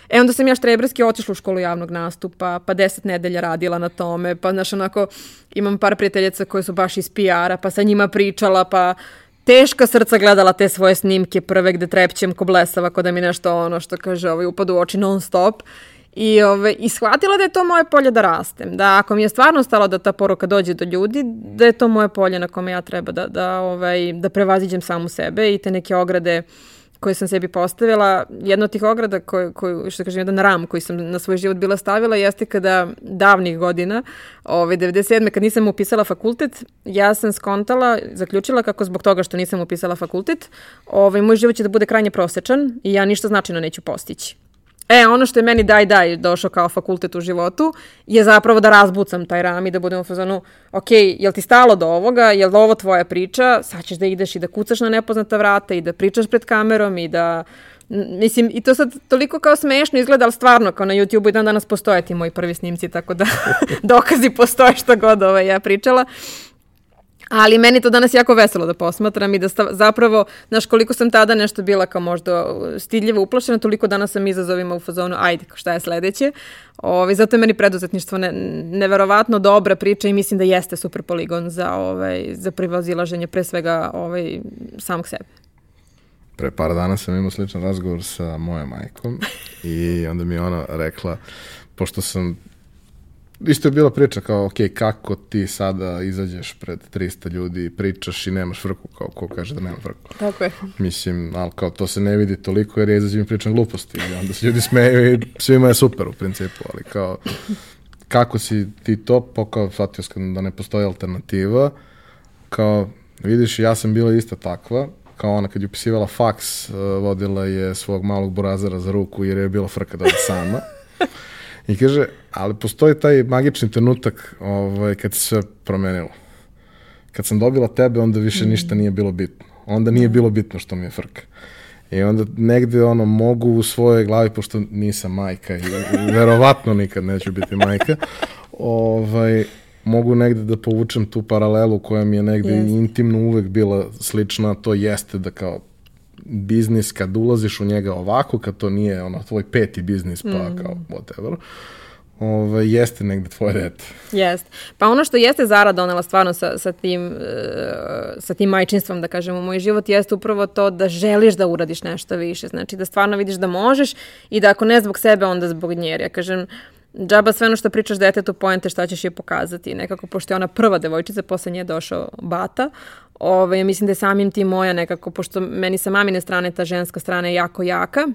E onda sam ja štreberski otišla u školu javnog nastupa, pa deset nedelja radila na tome, pa znaš onako imam par prijateljica koje su baš iz PR-a, pa sa njima pričala, pa teška srca gledala te svoje snimke prve gde trepćem ko blesava, ko da mi nešto ono što kaže ovaj, upadu u oči non stop. I, ove, I shvatila da je to moje polje da rastem. Da ako mi je stvarno stalo da ta poruka dođe do ljudi, da je to moje polje na kome ja treba da, da, ovaj, da prevaziđem samu sebe i te neke ograde uh, koje sam sebi postavila. Jedna od tih ograda, koju, koju, što kažem, jedan ram koji sam na svoj život bila stavila, jeste kada davnih godina, ove, 97. kad nisam upisala fakultet, ja sam skontala, zaključila kako zbog toga što nisam upisala fakultet, ovaj, moj život će da bude krajnje prosečan i ja ništa značajno neću postići. E, ono što je meni daj daj došao kao fakultet u životu je zapravo da razbucam taj ram i da budem u fazonu, ok, jel ti stalo do ovoga, jel ovo tvoja priča, sad ćeš da ideš i da kucaš na nepoznata vrata i da pričaš pred kamerom i da Mislim, i to sad toliko kao smešno izgleda, ali stvarno, kao na YouTube-u i dan danas postoje ti moji prvi snimci, tako da dokazi postoje što god ovaj, ja pričala. Ali meni to danas jako veselo da posmatram i da stav, zapravo, znaš, koliko sam tada nešto bila kao možda stidljivo uplašena, toliko danas sam izazovima u fazonu, ajde, šta je sledeće. Ovaj, zato je meni preduzetništvo ne, neverovatno dobra priča i mislim da jeste super poligon za, ovaj, za privazilaženje pre svega ovaj, samog sebe. Pre par dana sam imao sličan razgovor sa mojom majkom i onda mi je ona rekla, pošto sam isto je bila priča kao, ok, kako ti sada izađeš pred 300 ljudi i pričaš i nemaš frku, kao ko kaže da nema frku. Tako je. Mislim, ali kao to se ne vidi toliko jer ja izađem i pričam gluposti i onda se ljudi smeju i svima je super u principu, ali kao kako si ti to, pa kao shvatio sam da ne postoji alternativa, kao vidiš ja sam bila isto takva, kao ona kad je upisivala faks, uh, vodila je svog malog burazera za ruku jer je bila frka da je sama. I kaže, ali postoji taj magični trenutak ovaj, kad se sve promenilo. Kad sam dobila tebe, onda više mm. ništa nije bilo bitno. Onda nije bilo bitno što mi je frka. I onda negde ono mogu u svojoj glavi, pošto nisam majka i verovatno nikad neću biti majka, ovaj, mogu negde da povučem tu paralelu koja mi je negde yes. intimno uvek bila slična, to jeste da kao biznis kad ulaziš u njega ovako, kad to nije ono tvoj peti biznis, pa mm. kao whatever, ove, ovaj, jeste negde tvoje dete. Jeste. Pa ono što jeste Zara donela stvarno sa, sa, tim, uh, sa tim majčinstvom, da kažem, u moj život jeste upravo to da želiš da uradiš nešto više. Znači da stvarno vidiš da možeš i da ako ne zbog sebe, onda zbog nje. Ja kažem, džaba sve ono što pričaš detetu, pojente šta ćeš je pokazati. Nekako, pošto je ona prva devojčica, posle nje je došao bata, ovaj, mislim da je samim ti moja nekako, pošto meni sa mamine strane ta ženska strana je jako jaka,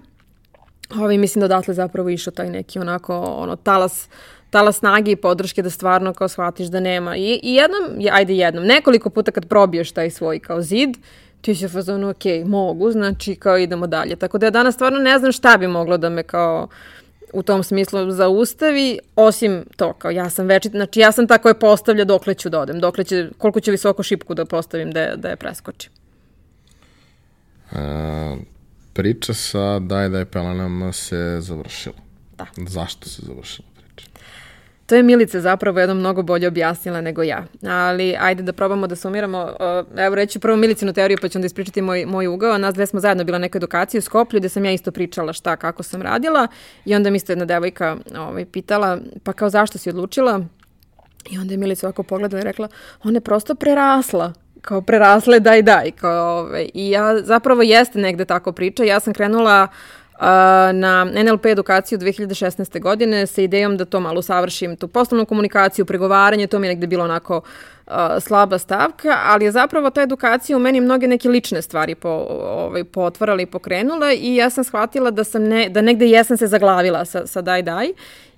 ovaj, mislim da odatle zapravo išao taj neki onako ono, talas talas snage i podrške da stvarno kao shvatiš da nema. I, i jednom, ajde jednom, nekoliko puta kad probiješ taj svoj kao zid, ti si u fazonu, ok, mogu, znači kao idemo dalje. Tako da ja danas stvarno ne znam šta bi moglo da me kao u tom smislu zaustavi, osim to, kao ja sam večit, znači ja sam ta koja postavlja dokle ću da odem, dokle će, koliko ću visoko šipku da postavim da, da je preskočim. Uh, priča sa Daj Daj pelenama se završila. Da. Zašto se završila? To je Milica zapravo jedno mnogo bolje objasnila nego ja. Ali ajde da probamo da sumiramo. Evo reći prvo Milicinu teoriju pa ću onda ispričati moj, moj ugao. Nas dve smo zajedno bila na nekoj edukaciji u Skoplju gde sam ja isto pričala šta, kako sam radila i onda mi isto jedna devojka ovaj, pitala pa kao zašto si odlučila i onda je Milica ovako pogledala i rekla ona je prosto prerasla kao prerasle daj daj kao, ovaj, i ja zapravo jeste negde tako priča. Ja sam krenula uh, na NLP edukaciju 2016. godine sa idejom da to malo savršim, tu poslovnu komunikaciju, pregovaranje, to mi je negde bilo onako uh, slaba stavka, ali je zapravo ta edukacija u meni mnoge neke lične stvari po, ovaj, potvarala i pokrenula i ja sam shvatila da sam ne, da negde jesam se zaglavila sa, sa daj daj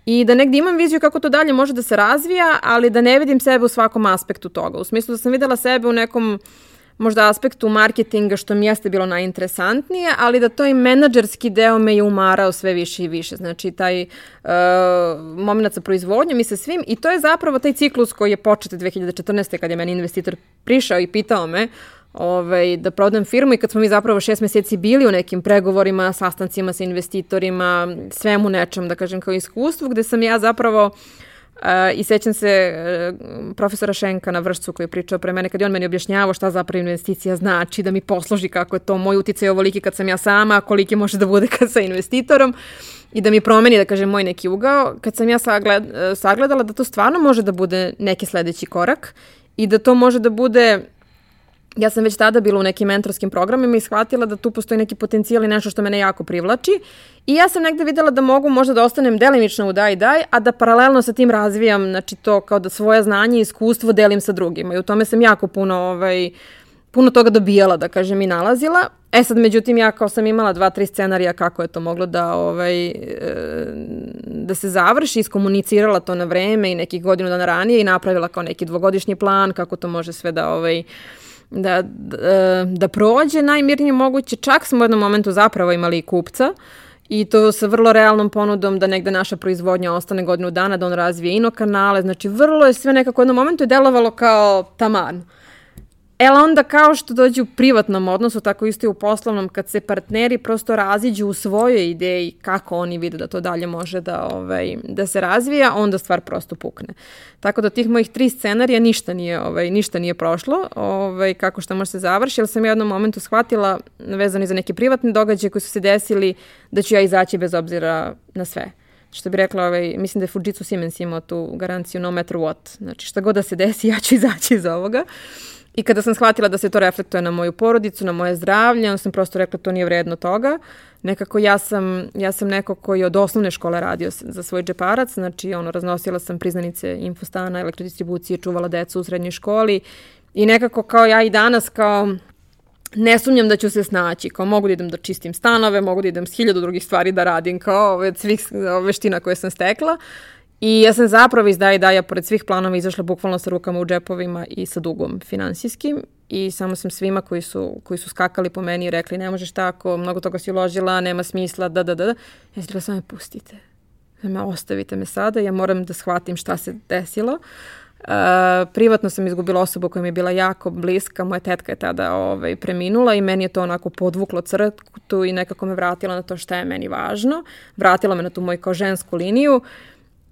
i da negde imam viziju kako to dalje može da se razvija, ali da ne vidim sebe u svakom aspektu toga. U smislu da sam videla sebe u nekom možda aspektu marketinga što mi jeste bilo najinteresantnije, ali da to i menadžerski deo me je umarao sve više i više. Znači taj uh, moment sa proizvodnjom i sa svim i to je zapravo taj ciklus koji je počet 2014. kad je meni investitor prišao i pitao me ovaj, da prodam firmu i kad smo mi zapravo šest meseci bili u nekim pregovorima, sastancima sa investitorima, svemu nečem, da kažem, kao iskustvu, gde sam ja zapravo uh, I sećam se uh, profesora Šenka na vršcu koji je pričao pre mene kad je on meni objašnjavao šta zapravo investicija znači, da mi posloži kako je to moj uticaj ovoliki kad sam ja sama, koliki može da bude kad sa investitorom i da mi promeni, da kažem, moj neki ugao. Kad sam ja sagled, uh, sagledala da to stvarno može da bude neki sledeći korak i da to može da bude ja sam već tada bila u nekim mentorskim programima i shvatila da tu postoji neki potencijal i nešto što mene jako privlači. I ja sam negde videla da mogu možda da ostanem delimično u daj daj, a da paralelno sa tim razvijam, znači to kao da svoje znanje i iskustvo delim sa drugima. I u tome sam jako puno, ovaj, puno toga dobijala, da kažem, i nalazila. E sad, međutim, ja kao sam imala dva, tri scenarija kako je to moglo da, ovaj, e, da se završi, iskomunicirala to na vreme i nekih godinu dana ranije i napravila kao neki dvogodišnji plan kako to može sve da ovaj, da, da, da prođe najmirnije moguće. Čak smo u jednom momentu zapravo imali i kupca i to sa vrlo realnom ponudom da negde naša proizvodnja ostane godinu dana, da on razvije ino kanale. Znači, vrlo je sve nekako u jednom momentu je delovalo kao taman. E onda kao što dođe u privatnom odnosu, tako isto i u poslovnom, kad se partneri prosto raziđu u svojoj ideji kako oni vide da to dalje može da, ovaj, da se razvija, onda stvar prosto pukne. Tako da tih mojih tri scenarija ništa nije, ovaj, ništa nije prošlo, ovaj, kako šta može se završi, ali sam u jednom momentu shvatila, vezano za neke privatne događaje koji su se desili, da ću ja izaći bez obzira na sve što bi rekla, ovaj, mislim da je Fujitsu Siemens imao tu garanciju no matter what. Znači šta god da se desi, ja ću izaći iz ovoga. I kada sam shvatila da se to reflektuje na moju porodicu, na moje zdravlje, onda sam prosto rekla to nije vredno toga. Nekako ja sam, ja sam neko koji od osnovne škole radio za svoj džeparac, znači ono, raznosila sam priznanice infostana, elektrodistribucije, čuvala decu u srednjoj školi i nekako kao ja i danas kao ne sumnjam da ću se snaći, kao mogu da idem da čistim stanove, mogu da idem s hiljadu drugih stvari da radim, kao ove, svih veština koje sam stekla. I ja sam zapravo iz Daja Daja, pored svih planova, izašla bukvalno sa rukama u džepovima i sa dugom finansijskim i samo sam svima koji su, koji su skakali po meni i rekli ne možeš tako, mnogo toga si uložila, nema smisla, da, da, da. da. Ja sam samo me pustite. Me ostavite me sada, ja moram da shvatim šta se desilo. Uh, privatno sam izgubila osobu koja mi je bila jako bliska, moja tetka je tada ovaj, preminula i meni je to onako podvuklo crtu i nekako me vratila na to šta je meni važno. Vratila me na tu moju kao žensku liniju. Uh,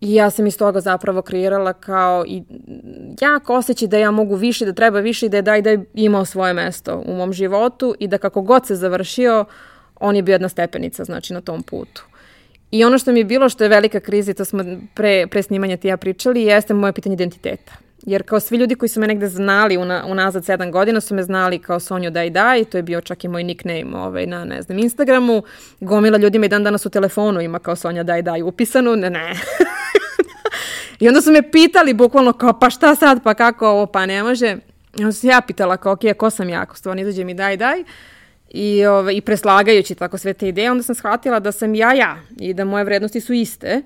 I ja sam iz toga zapravo kreirala kao i jako osjećaj da ja mogu više, da treba više i da je daj da je imao svoje mesto u mom životu i da kako god se završio, on je bio jedna stepenica, znači, na tom putu. I ono što mi je bilo, što je velika kriza, i to smo pre, pre snimanja ti ja pričali, jeste moje pitanje identiteta. Jer kao svi ljudi koji su me negde znali una, unazad sedam godina su me znali kao Sonju Daj Daj, to je bio čak i moj nickname ovaj, na, ne znam, Instagramu. Gomila ljudima i dan danas u telefonu ima kao Sonja Daj Daj upisanu, ne, ne. I onda su me pitali bukvalno kao pa šta sad, pa kako ovo, pa ne može. I onda sam ja pitala kao ok, ko sam ja, ako stvarno izađe mi daj daj. I, ovaj, I preslagajući tako sve te ideje, onda sam shvatila da sam ja ja i da moje vrednosti su iste.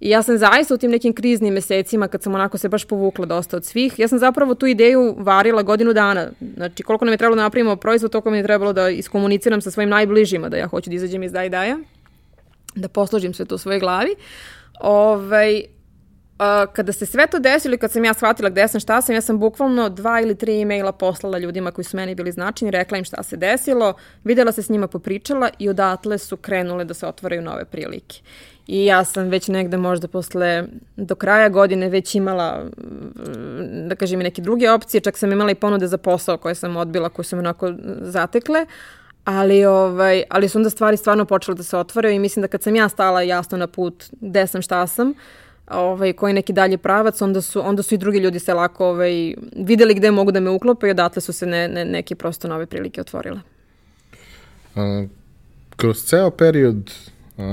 I ja sam zaista u tim nekim kriznim mesecima, kad sam onako se baš povukla dosta od svih, ja sam zapravo tu ideju varila godinu dana. Znači, koliko nam je trebalo da napravimo proizvod, toliko mi je trebalo da iskomuniciram sa svojim najbližima, da ja hoću da izađem iz Daj Daja, da posložim sve to u svojoj glavi. Ovaj, Uh, kada se sve to desilo i kad sam ja shvatila gde sam, šta sam, ja sam bukvalno dva ili tri e-maila poslala ljudima koji su meni bili značajni, rekla im šta se desilo, videla se s njima popričala i odatle su krenule da se otvaraju nove prilike. I ja sam već negde možda posle, do kraja godine već imala, da kažem, neke druge opcije, čak sam imala i ponude za posao koje sam odbila, koje su me onako zatekle, ali, ovaj, ali su onda stvari stvarno počele da se otvaraju i mislim da kad sam ja stala jasno na put gde sam, šta sam, ovaj, koji neki dalji pravac, onda su, onda su i drugi ljudi se lako ovaj, videli gde mogu da me uklope i odatle su se ne, ne, neke prosto nove prilike otvorile. A, kroz ceo period uh,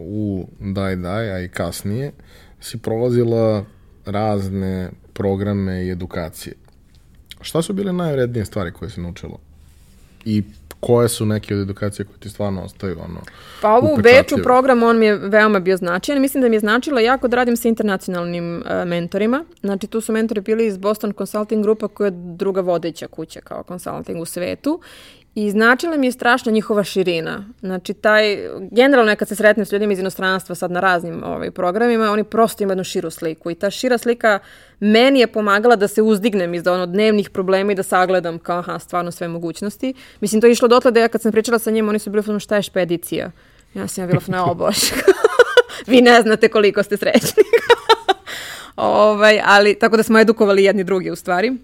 u Daj Daj, a i kasnije, si prolazila razne programe i edukacije. Šta su bile najvrednije stvari koje si naučila? I koje su neke od edukacije koje ti stvarno ostaju ono Pa ovo u Beču program, on mi je veoma bio značajan. Mislim da mi je značilo jako da radim sa internacionalnim uh, mentorima. Znači tu su mentori bili iz Boston Consulting grupa koja je druga vodeća kuća kao consulting u svetu I značila mi je strašno njihova širina. Znači, taj, generalno nekad se sretnem s ljudima iz inostranstva sad na raznim ovaj, programima, oni prosto imaju jednu širu sliku. I ta šira slika meni je pomagala da se uzdignem iz ono dnevnih problema i da sagledam kao, aha, stvarno sve mogućnosti. Mislim, to je išlo dotle da ja kad sam pričala sa njim, oni su bili fano šta je špedicija? Ja sam ja bila fano, o. Vi ne znate koliko ste srećni. ovaj, ali, tako da smo edukovali jedni drugi u stvari.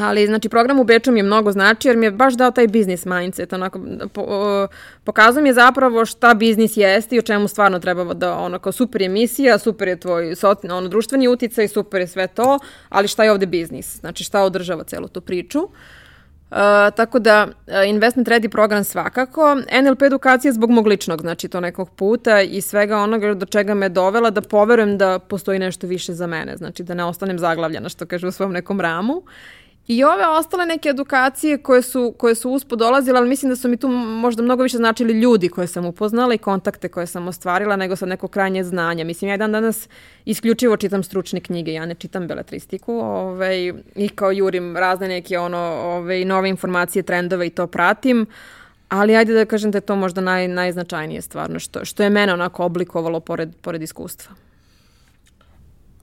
Ali, znači, program u Beču mi je mnogo znači, jer mi je baš dao taj biznis mindset, onako, po, pokazuje mi je zapravo šta biznis jeste i o čemu stvarno treba da, ono, kao super je misija, super je tvoj ono, društveni uticaj, super je sve to, ali šta je ovde biznis? Znači, šta održava celu tu priču? Uh, tako da uh, Investment Ready program svakako, NLP edukacija zbog mog ličnog, znači to nekog puta i svega onoga do čega me dovela da poverujem da postoji nešto više za mene, znači da ne ostanem zaglavljena što kaže u svom nekom ramu I ove ostale neke edukacije koje su, koje su uspod dolazile, ali mislim da su mi tu možda mnogo više značili ljudi koje sam upoznala i kontakte koje sam ostvarila nego sad neko krajnje znanja. Mislim, ja dan danas isključivo čitam stručne knjige, ja ne čitam beletristiku ovaj, i kao jurim razne neke ono, ovaj, nove informacije, trendove i to pratim. Ali ajde da kažem da je to možda naj, najznačajnije stvarno, što, što je mene onako oblikovalo pored, pored iskustva.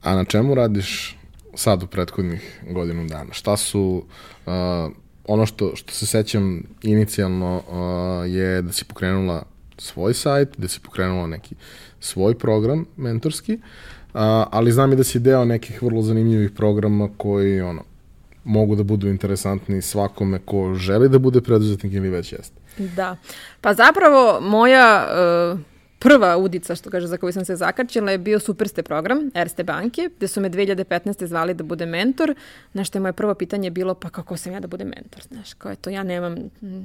A na čemu radiš sad u prethodnih godinu dana? Šta su, uh, ono što, što se sećam inicijalno uh, je da si pokrenula svoj sajt, da si pokrenula neki svoj program mentorski, uh, ali znam i da si deo nekih vrlo zanimljivih programa koji ono, mogu da budu interesantni svakome ko želi da bude preduzetnik ili već jeste. Da. Pa zapravo moja uh, prva udica, što kaže, za koju sam se zakačila je bio Superste program Erste banke, gde su me 2015. zvali da bude mentor, na što je moje prvo pitanje bilo, pa kako sam ja da budem mentor, znaš, kao je to, ja nemam,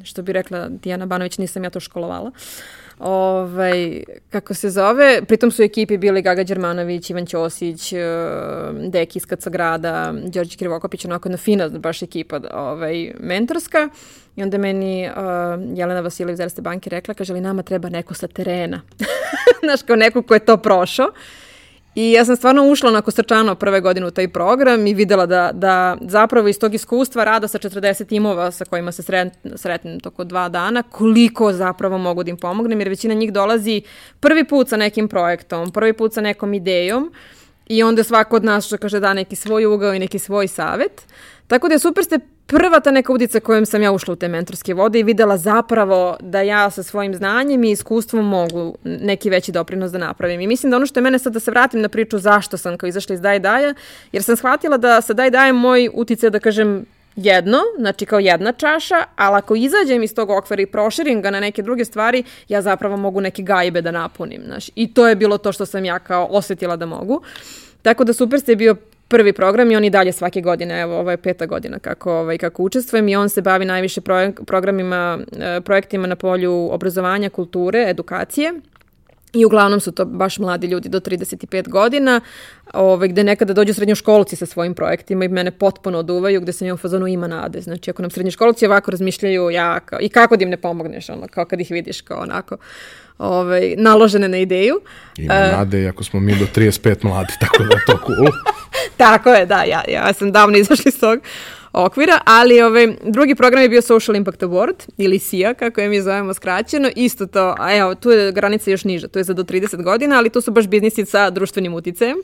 što bi rekla Dijana Banović, nisam ja to školovala. Ovaj, kako se zove, pritom su u ekipi bili Gaga Đermanović, Ivan Ćosić, eh, Deki iz grada, Đorđe Krivokopić, onako jedna fina baš ekipa ovaj, mentorska. I onda meni uh, Jelena Vasiljev iz Erste banke rekla, kaže li nama treba neko sa terena. Znaš, kao neko ko je to prošao. I ja sam stvarno ušla onako srčano prve godine u taj program i videla da, da zapravo iz tog iskustva rada sa 40 timova sa kojima se sret, sretnem toko dva dana, koliko zapravo mogu da im pomognem, jer većina njih dolazi prvi put sa nekim projektom, prvi put sa nekom idejom i onda svako od nas što kaže da neki svoj ugao i neki svoj savet. Tako da je super ste prva ta neka udica kojom sam ja ušla u te mentorske vode i videla zapravo da ja sa svojim znanjem i iskustvom mogu neki veći doprinos da napravim. I mislim da ono što je mene sad da se vratim na priču zašto sam kao izašla iz Daj Daja, jer sam shvatila da sa Daj Dajem moj uticaj da kažem jedno, znači kao jedna čaša, ali ako izađem iz tog okvira i proširim ga na neke druge stvari, ja zapravo mogu neke gajbe da napunim. Znaš. I to je bilo to što sam ja kao osetila da mogu. Tako da super ste bio prvi program i on i dalje svake godine, evo ovo je peta godina kako, ovaj, kako učestvujem i on se bavi najviše programima, e, projektima na polju obrazovanja, kulture, edukacije. I uglavnom su to baš mladi ljudi do 35 godina, ovaj, gde nekada dođu srednjoškolci sa svojim projektima i mene potpuno oduvaju, gde ja u fazonu ima nade. Znači, ako nam srednjoškolci ovako razmišljaju, ja, kao, i kako da im ne pomogneš, ono, kao kad ih vidiš, kao onako, ovaj, naložene na ideju. Ima uh, nade, iako smo mi do 35 mladi, tako da to cool. tako je, da, ja, ja sam davno izašla iz tog okvira, ali ovaj, drugi program je bio Social Impact Award, ili SIA, kako je mi zovemo skraćeno, isto to, a evo, tu je granica još niža, to je za do 30 godina, ali to su baš biznisi sa društvenim uticajem.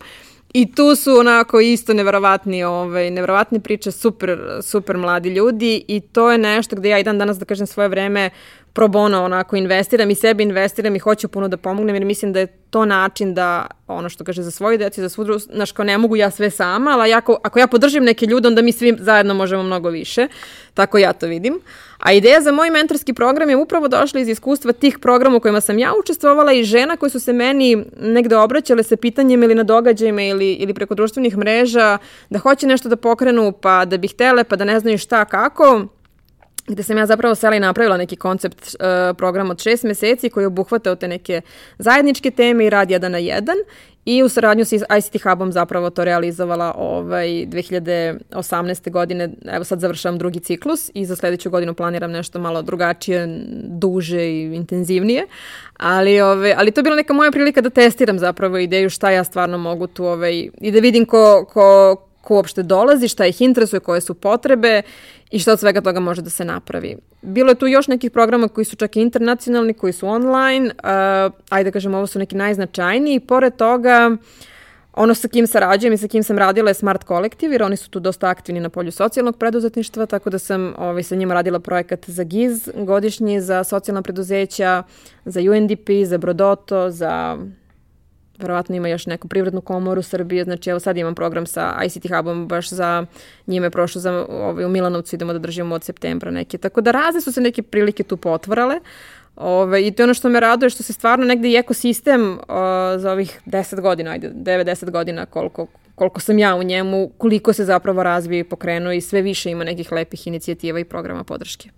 I tu su onako isto neverovatni, ovaj, neverovatne priče, super, super mladi ljudi i to je nešto gde ja i dan danas, da kažem, svoje vreme pro bono onako investiram i sebi investiram i hoću puno da pomognem jer mislim da je to način da ono što kaže za svoje deci, za svu drugu, znaš kao ne mogu ja sve sama, ali ako, ako ja podržim neke ljude onda mi svi zajedno možemo mnogo više, tako ja to vidim. A ideja za moj mentorski program je upravo došla iz iskustva tih programa u kojima sam ja učestvovala i žena koje su se meni negde obraćale sa pitanjem ili na događajima ili, ili preko društvenih mreža da hoće nešto da pokrenu pa da bi htele pa da ne znaju šta kako gde sam ja zapravo sela i napravila neki koncept uh, program od šest meseci koji obuhvatao te neke zajedničke teme i rad jedan na jedan i u saradnju sa ICT Hubom zapravo to realizovala ovaj, 2018. godine, evo sad završavam drugi ciklus i za sledeću godinu planiram nešto malo drugačije, duže i intenzivnije, ali, ove, ali to je bila neka moja prilika da testiram zapravo ideju šta ja stvarno mogu tu ovaj, i da vidim ko, ko, ko uopšte dolazi, šta ih interesuje, koje su potrebe i šta od svega toga može da se napravi. Bilo je tu još nekih programa koji su čak i internacionalni, koji su online, uh, ajde da kažem, ovo su neki najznačajniji. Pored toga, ono sa kim sarađujem i sa kim sam radila je Smart Collective, jer oni su tu dosta aktivni na polju socijalnog preduzetništva, tako da sam ovaj, sa njima radila projekat za GIZ godišnji, za socijalna preduzeća, za UNDP, za Brodoto, za verovatno ima još neku privrednu komoru Srbije, znači evo sad imam program sa ICT Hubom baš za njime prošlo za ovaj, u Milanovcu idemo da držimo od septembra neke. Tako da razne su se neke prilike tu potvarale. Ove, I to je ono što me raduje, što se stvarno negde i ekosistem o, za ovih 10 godina, ajde, 9-10 godina koliko, koliko sam ja u njemu, koliko se zapravo razvije i pokrenuo i sve više ima nekih lepih inicijativa i programa podrške.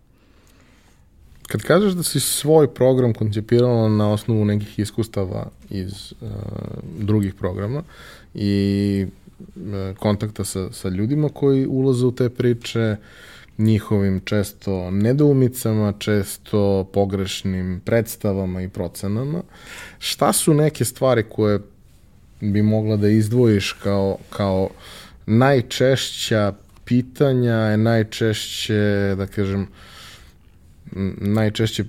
Kad kažeš da si svoj program koncipirala na osnovu nekih iskustava iz uh, drugih programa i uh, kontakta sa, sa ljudima koji ulaze u te priče, njihovim često nedoumicama, često pogrešnim predstavama i procenama, šta su neke stvari koje bi mogla da izdvojiš kao, kao najčešća pitanja, najčešće, da kažem, uh, najčešće e,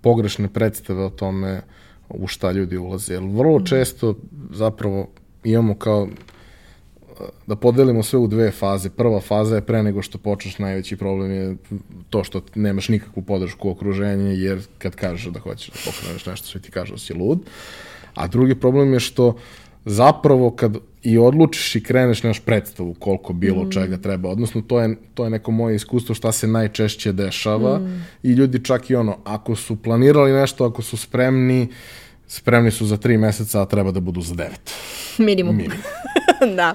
pogrešne predstave o tome u šta ljudi ulaze. Jer vrlo mhm. često zapravo imamo kao e, da podelimo sve u dve faze. Prva faza je pre nego što počneš, najveći problem je to što nemaš nikakvu podršku u okruženju, jer kad kažeš da hoćeš da pokreneš nešto, sve ti kažu da si lud. A drugi problem je što zapravo kad i odlučiš i kreneš nemaš predstavu koliko bilo mm. čega treba. Odnosno, to je, to je neko moje iskustvo šta se najčešće dešava mm. i ljudi čak i ono, ako su planirali nešto, ako su spremni, spremni su za tri meseca, a treba da budu za devet. Minimum. Minimum. da.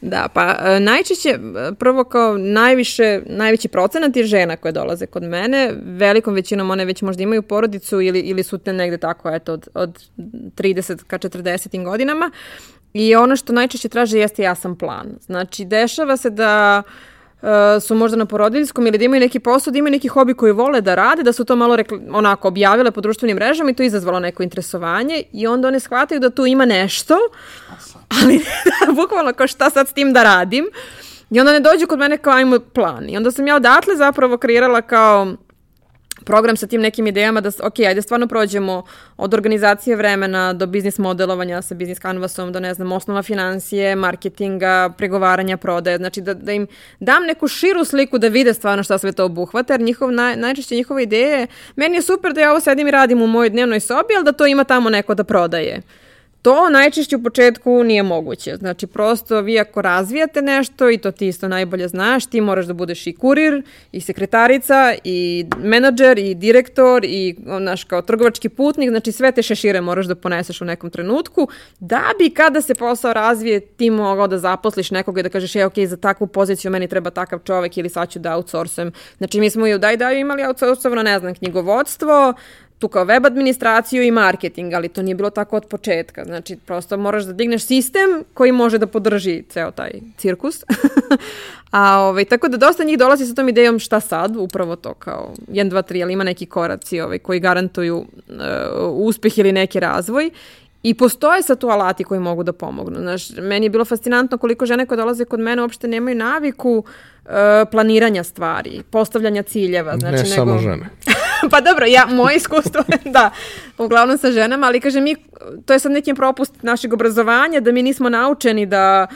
Da, pa e, najčešće, e, prvo kao najviše, najveći procenat je žena koje dolaze kod mene, velikom većinom one već možda imaju porodicu ili, ili su te negde tako, eto, od, od 30 ka 40 godinama i ono što najčešće traže jeste jasan plan. Znači, dešava se da uh, su možda na porodiljskom ili da imaju neki posao, da imaju neki hobi koji vole da rade, da su to malo rekli, onako objavile po društvenim mrežama i to izazvalo neko interesovanje i onda one shvataju da tu ima nešto, ali bukvalno kao šta sad s tim da radim. I onda ne dođu kod mene kao ajmo plan. I onda sam ja odatle zapravo kreirala kao program sa tim nekim idejama da, ok, ajde stvarno prođemo od organizacije vremena do biznis modelovanja sa biznis canvasom, do ne znam, osnova financije, marketinga, pregovaranja, prodaje, znači da, da im dam neku širu sliku da vide stvarno šta sve to obuhvata, jer njihov, naj, najčešće njihove ideje, meni je super da ja ovo sedim i radim u mojoj dnevnoj sobi, ali da to ima tamo neko da prodaje. To najčešće u početku nije moguće. Znači, prosto vi ako razvijate nešto i to ti isto najbolje znaš, ti moraš da budeš i kurir, i sekretarica, i menadžer, i direktor, i naš kao trgovački putnik, znači sve te šešire moraš da poneseš u nekom trenutku, da bi kada se posao razvije ti mogao da zaposliš nekoga i da kažeš, je, ok, za takvu poziciju meni treba takav čovek ili sad ću da outsourcem. Znači, mi smo i u Daj Daju imali outsourcovano, ne znam, knjigovodstvo, tu kao web administraciju i marketing, ali to nije bilo tako od početka. Znači, prosto moraš da digneš sistem koji može da podrži ceo taj cirkus. A, ovaj, tako da dosta njih dolazi sa tom idejom šta sad, upravo to kao 1, 2, 3, ali ima neki koraci ovaj, koji garantuju uh, uspeh ili neki razvoj. I postoje sad tu alati koji mogu da pomognu. Znaš, meni je bilo fascinantno koliko žene koje dolaze kod mene uopšte nemaju naviku uh, planiranja stvari, postavljanja ciljeva. Znači, ne nego... samo žene. pa dobro, ja, moje iskustvo da, uglavnom sa ženama, ali kaže mi, to je sad nekim propust našeg obrazovanja, da mi nismo naučeni da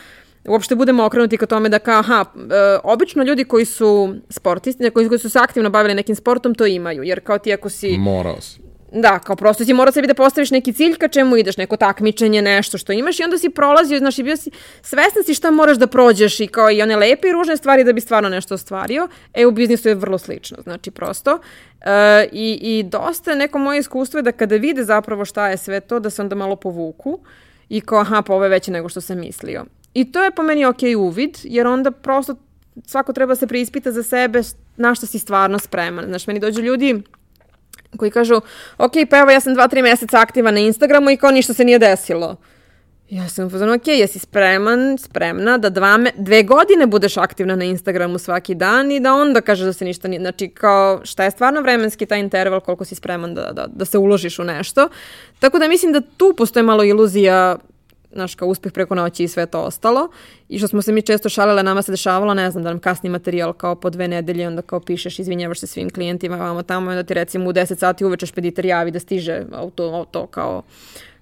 uopšte budemo okrenuti ka tome da kao, aha, e, obično ljudi koji su sportisti, koji, koji su se aktivno bavili nekim sportom, to imaju, jer kao ti ako si... Morao si. Da, kao prosto si morao sebi da postaviš neki cilj ka čemu ideš, neko takmičenje, nešto što imaš i onda si prolazio, znaš, i bio si, svesna si šta moraš da prođeš i kao i one lepe i ružne stvari da bi stvarno nešto ostvario. E, u biznisu je vrlo slično, znači prosto. E, i, I dosta neko moje iskustvo je da kada vide zapravo šta je sve to, da se onda malo povuku i kao, aha, pa ovo je veće nego što sam mislio. I to je po meni ok uvid, jer onda prosto svako treba da se preispita za sebe na što si stvarno spreman. Znaš, meni dođu ljudi koji kažu, ok, pa evo ja sam dva, tri meseca aktiva na Instagramu i kao ništa se nije desilo. Ja sam pozvan, ok, jesi spreman, spremna da dva me, dve godine budeš aktivna na Instagramu svaki dan i da onda kažeš da se ništa nije, znači kao šta je stvarno vremenski taj interval, koliko si spreman da, da, da se uložiš u nešto. Tako da mislim da tu postoje malo iluzija naš kao uspeh preko noći i sve to ostalo. I što smo se mi često šalile, nama se dešavalo, ne znam, da nam kasni materijal kao po dve nedelje, onda kao pišeš, izvinjavaš se svim klijentima, vamo tamo, onda ti recimo u 10 sati uveče špediter javi da stiže auto, auto kao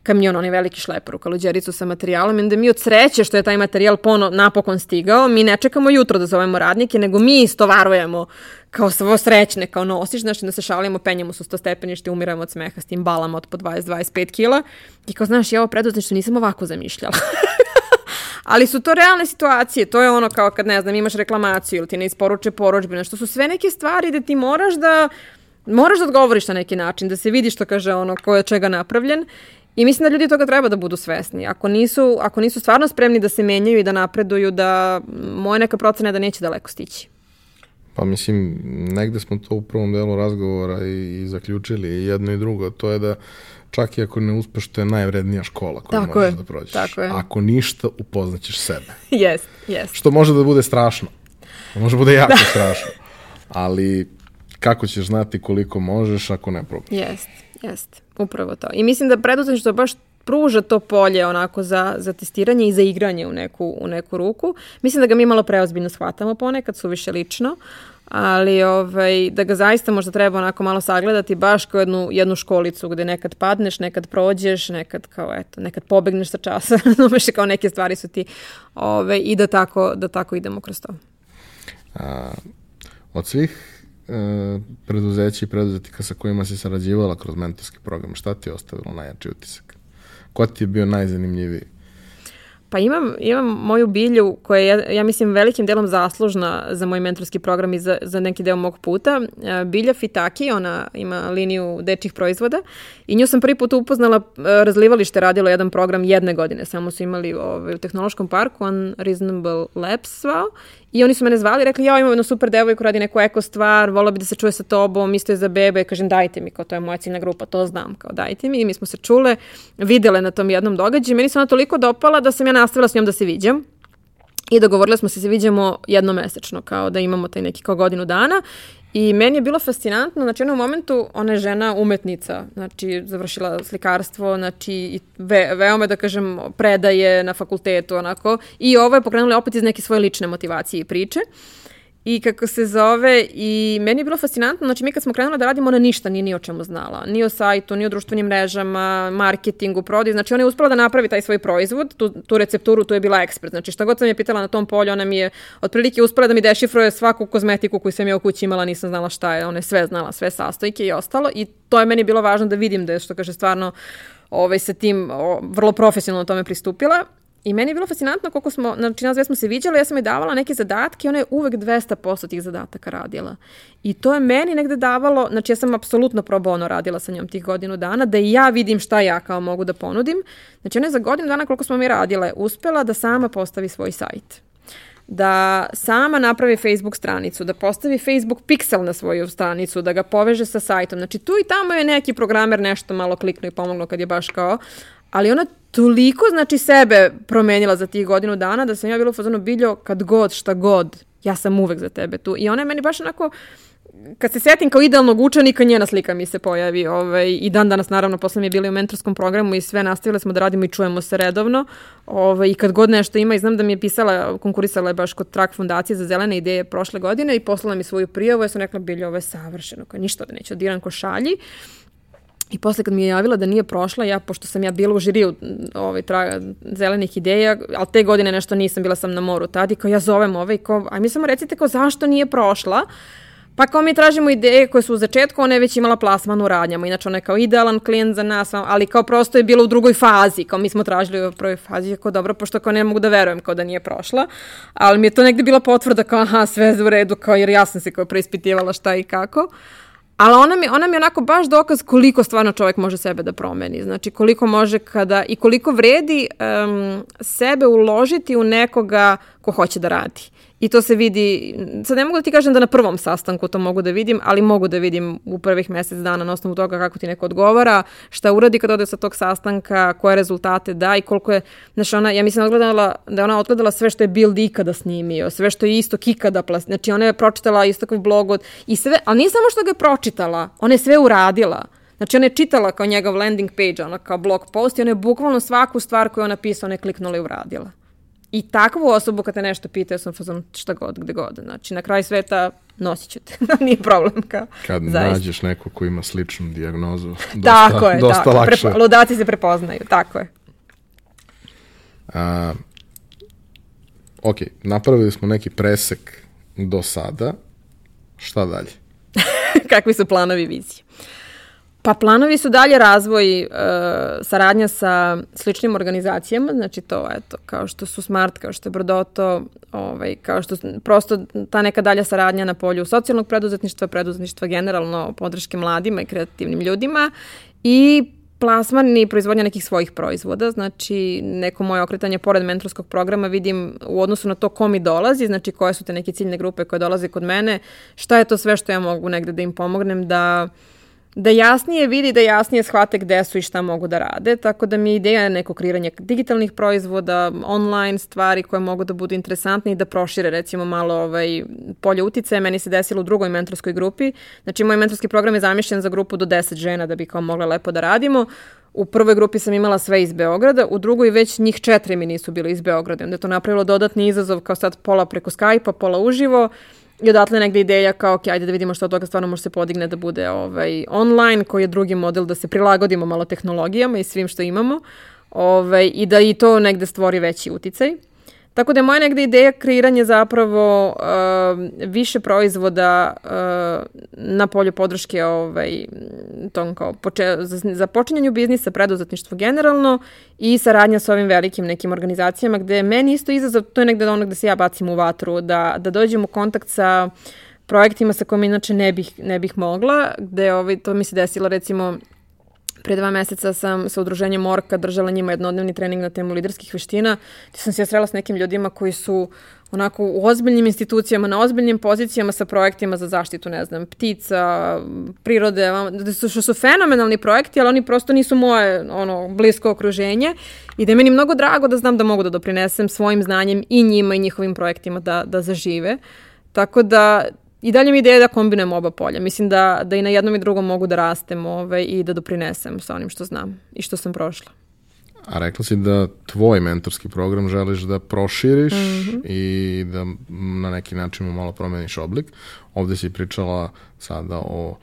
kamion, onaj veliki šleper u kaluđericu sa materijalom, onda mi od sreće što je taj materijal pono, napokon stigao, mi ne čekamo jutro da zovemo radnike, nego mi istovarujemo kao svo srećne, kao nosiš, znači da se šalimo, penjamo su sto stepenište, umiramo od smeha s tim balama od po 20-25 kila i kao znaš, ja ovo preduzetništvo nisam ovako zamišljala. Ali su to realne situacije, to je ono kao kad, ne znam, imaš reklamaciju ili ti ne isporuče poručbine, što su sve neke stvari da ti moraš da moraš da odgovoriš na neki način, da se vidi što kaže ono ko je čega napravljen I mislim da ljudi toga treba da budu svesni. Ako nisu, ako nisu stvarno spremni da se menjaju i da napreduju, da moja neka procena je da neće daleko stići. Pa mislim, negde smo to u prvom delu razgovora i, i zaključili i jedno i drugo, to je da čak i ako ne uspeš, to je najvrednija škola koju tako možeš je, da prođeš. Tako je. Ako ništa, upoznaćeš sebe. Jest, jest. Što može da bude strašno. Može da bude jako da. strašno. Ali kako ćeš znati koliko možeš ako ne probaš? Jest, jest. Upravo to. I mislim da preduzetništvo baš pruža to polje onako za, za testiranje i za igranje u neku, u neku ruku. Mislim da ga mi malo preozbiljno shvatamo ponekad, su više lično, ali ovaj, da ga zaista možda treba onako malo sagledati baš kao jednu, jednu školicu gde nekad padneš, nekad prođeš, nekad kao eto, nekad pobegneš sa časa, razumeš kao neke stvari su ti ovaj, i da tako, da tako idemo kroz to. A, od svih preduzeća i preduzetnika sa kojima si sarađivala kroz mentorski program, šta ti je ostavilo najjači utisak? Ko ti je bio najzanimljiviji? Pa imam, imam moju bilju koja je, ja, ja mislim, velikim delom zaslužna za moj mentorski program i za, za neki deo mog puta. E, bilja Fitaki, ona ima liniju dečih proizvoda i nju sam prvi put upoznala, e, razlivalište radilo jedan program jedne godine, samo su imali ovaj, u tehnološkom parku, on Reasonable Labs svao I oni su mene zvali i rekli, ja imam jednu super devojku, radi neku eko stvar, vola bi da se čuje sa tobom, isto je za bebe, kažem dajte mi, kao to je moja ciljna grupa, to znam, kao dajte mi. I mi smo se čule, videle na tom jednom događaju. Meni se ona toliko dopala da sam ja nastavila s njom da se viđam. I dogovorili smo se da se viđamo jednomesečno, kao da imamo taj neki kao godinu dana. I meni je bilo fascinantno, znači u jednom momentu ona je žena umetnica, znači završila slikarstvo, znači ve, veoma da kažem predaje na fakultetu onako i ovo je pokrenula opet iz neke svoje lične motivacije i priče. Uh, I kako se zove, i meni je bilo fascinantno, znači mi kad smo krenuli da radimo, ona ništa nije ni o čemu znala. Ni o sajtu, ni o društvenim mrežama, marketingu, prodaju. Znači ona je uspela da napravi taj svoj proizvod, tu, tu recepturu, tu je bila ekspert. Znači šta god sam je pitala na tom polju, ona mi je otprilike uspela da mi dešifruje svaku kozmetiku koju sam ja u kući imala, nisam znala šta je, ona je sve znala, sve sastojke i ostalo. I to je meni bilo važno da vidim da je, što kaže, stvarno ovaj, sa tim o, vrlo profesionalno tome pristupila I meni je bilo fascinantno koliko smo, znači nas dve smo se viđale, ja sam joj davala neke zadatke i ona je uvek 200% tih zadataka radila. I to je meni negde davalo, znači ja sam apsolutno pro bono radila sa njom tih godinu dana, da i ja vidim šta ja kao mogu da ponudim. Znači ona je za godinu dana koliko smo mi radile, uspela da sama postavi svoj sajt da sama napravi Facebook stranicu, da postavi Facebook pixel na svoju stranicu, da ga poveže sa sajtom. Znači tu i tamo je neki programer nešto malo kliknuo i pomoglo kad je baš kao, ali ona toliko, znači, sebe promenila za tih godinu dana da sam ja bila u fazonu biljo kad god, šta god, ja sam uvek za tebe tu. I ona je meni baš onako, kad se setim kao idealnog učenika, njena slika mi se pojavi. Ovaj, I dan danas, naravno, posle mi je bili u mentorskom programu i sve nastavile smo da radimo i čujemo se redovno. Ovaj, I kad god nešto ima, i znam da mi je pisala, konkurisala je baš kod Trak fundacije za zelene ideje prošle godine i poslala mi svoju prijavu. Ja sam rekla, biljo, ovo je savršeno, kao ništa da neće, odiran ko šalji. I posle kad mi je javila da nije prošla, ja, pošto sam ja bila u žiriju ovaj, tra, zelenih ideja, ali te godine nešto nisam, bila sam na moru tad i kao ja zovem ovaj, kao, aj mi samo recite kao zašto nije prošla, Pa kao mi tražimo ideje koje su u začetku, ona je već imala plasman u radnjama, inače ona je kao idealan klijent za nas, ali kao prosto je bila u drugoj fazi, kao mi smo tražili u prvoj fazi, kao dobro, pošto kao ne mogu da verujem kao da nije prošla, ali mi je to negde bila potvrda kao aha, sve je u redu, kao jer ja sam se kao preispitivala šta i kako. Ali ona mi, ona mi onako baš dokaz koliko stvarno čovjek može sebe da promeni. Znači koliko može kada i koliko vredi um, sebe uložiti u nekoga ko hoće da radi. I to se vidi, sad ne mogu da ti kažem da na prvom sastanku to mogu da vidim, ali mogu da vidim u prvih mesec dana na osnovu toga kako ti neko odgovara, šta uradi kad ode sa tog sastanka, koje rezultate da i koliko je, znaš, ona, ja mislim odgledala, da ona odgledala sve što je Build ikada snimio, sve što je isto ikada plas, znači ona je pročitala istokov blog od, i sve, ali nije samo što ga je pročitala, ona je sve uradila. Znači ona je čitala kao njegov landing page, ona kao blog post i ona je bukvalno svaku stvar koju ona pisao, ona je kliknula i uradila. I takvu osobu kad te nešto pita, ja sam fazon šta god, gde god. Znači, na kraj sveta nosit ću te, nije problem. Kao, kad zaista. nađeš neko ko ima sličnu dijagnozu, dosta, tako je, dosta tako. lakše. Prepo, ludaci se prepoznaju, tako je. A, ok, napravili smo neki presek do sada. Šta dalje? Kakvi su planovi vizije? Pa planovi su dalje razvoj, e, saradnja sa sličnim organizacijama, znači to, eto, kao što su Smart, kao što je Brodoto, ovaj, kao što prosto ta neka dalja saradnja na polju socijalnog preduzetništva, preduzetništva generalno, podrške mladima i kreativnim ljudima i plasman i proizvodnja nekih svojih proizvoda, znači neko moje okretanje pored mentorskog programa vidim u odnosu na to ko mi dolazi, znači koje su te neke ciljne grupe koje dolaze kod mene, šta je to sve što ja mogu negde da im pomognem da da jasnije vidi, da jasnije shvate gde su i šta mogu da rade, tako da mi je ideja neko kreiranje digitalnih proizvoda, online stvari koje mogu da budu interesantne i da prošire recimo malo ovaj, polje utice. Meni se desilo u drugoj mentorskoj grupi, znači moj mentorski program je zamišljen za grupu do 10 žena da bi kao mogla lepo da radimo. U prvoj grupi sam imala sve iz Beograda, u drugoj već njih četiri mi nisu bili iz Beograda. Onda je to napravilo dodatni izazov kao sad pola preko Skype-a, pola uživo. I odatle negde ideja kao, ok, ajde da vidimo što od toga stvarno može se podigne da bude ovaj, online, koji je drugi model da se prilagodimo malo tehnologijama i svim što imamo ovaj, i da i to negde stvori veći uticaj. Tako da je moja negde ideja kreiranje zapravo uh, više proizvoda uh, na polju podrške ovaj, tom kao poče, za, za počinjanju biznisa, preduzetništvo generalno i saradnja sa ovim velikim nekim organizacijama gde je meni isto izazov, to je negde ono gde se ja bacim u vatru, da, da dođem u kontakt sa projektima sa kojima inače ne bih, ne bih mogla, gde ovaj, to mi se desilo recimo Pre dva meseca sam sa udruženjem Morka držala njima jednodnevni trening na temu liderskih veština, gde sam se ja srela s nekim ljudima koji su onako u ozbiljnim institucijama, na ozbiljnim pozicijama sa projektima za zaštitu, ne znam, ptica, prirode, da su, su fenomenalni projekti, ali oni prosto nisu moje ono, blisko okruženje i da je meni mnogo drago da znam da mogu da doprinesem svojim znanjem i njima i njihovim projektima da, da zažive. Tako da I dalje mi ideja da kombinujem oba polja. Mislim da, da i na jednom i drugom mogu da rastem ovaj, i da doprinesem sa onim što znam i što sam prošla. A rekla si da tvoj mentorski program želiš da proširiš mm -hmm. i da na neki način mu malo promeniš oblik. Ovde si pričala sada o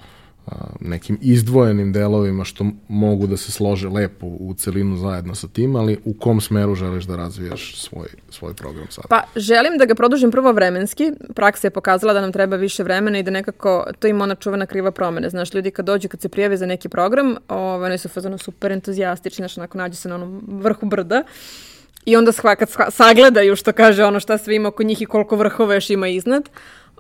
nekim izdvojenim delovima što mogu da se slože lepo u celinu zajedno sa tim, ali u kom smeru želiš da razvijaš svoj, svoj program sada? Pa želim da ga produžim prvo vremenski. Praksa je pokazala da nam treba više vremena i da nekako to ima ona čuvena kriva promene. Znaš, ljudi kad dođu, kad se prijave za neki program, ovaj, oni su fazano super entuzijastični, znaš, onako nađu se na onom vrhu brda i onda kad sagledaju što kaže ono šta sve ima oko njih i koliko vrhova još ima iznad,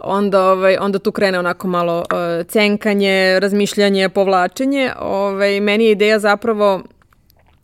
onda, ovaj, onda tu krene onako malo uh, cenkanje, razmišljanje, povlačenje. Ovaj, meni je ideja zapravo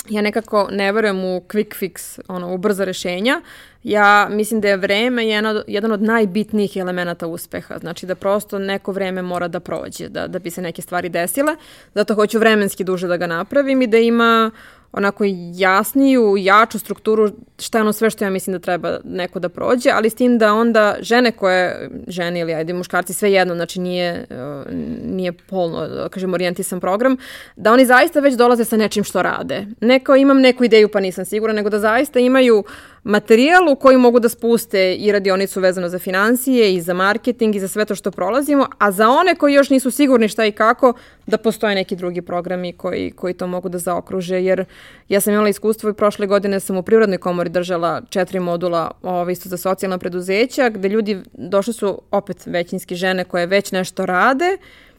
ja nekako ne verujem u quick fix, ono, u brza rešenja. Ja mislim da je vreme jedan od, jedan od najbitnijih elemenata uspeha. Znači da prosto neko vreme mora da prođe, da, da bi se neke stvari desile. Zato hoću vremenski duže da ga napravim i da ima onako jasniju, jaču strukturu šta je ono sve što ja mislim da treba neko da prođe, ali s tim da onda žene koje, žene ili ajde muškarci, sve jedno, znači nije, uh, nije polno, da kažem, orijentisan program, da oni zaista već dolaze sa nečim što rade. Neko imam neku ideju pa nisam sigurna, nego da zaista imaju materijal u koji mogu da spuste i radionicu vezano za financije i za marketing i za sve to što prolazimo, a za one koji još nisu sigurni šta i kako, da postoje neki drugi programi koji, koji to mogu da zaokruže, jer ja sam imala iskustvo i prošle godine sam u Prirodnoj komori držala četiri modula ovo, isto za socijalna preduzeća, gde ljudi došli su opet većinski žene koje već nešto rade,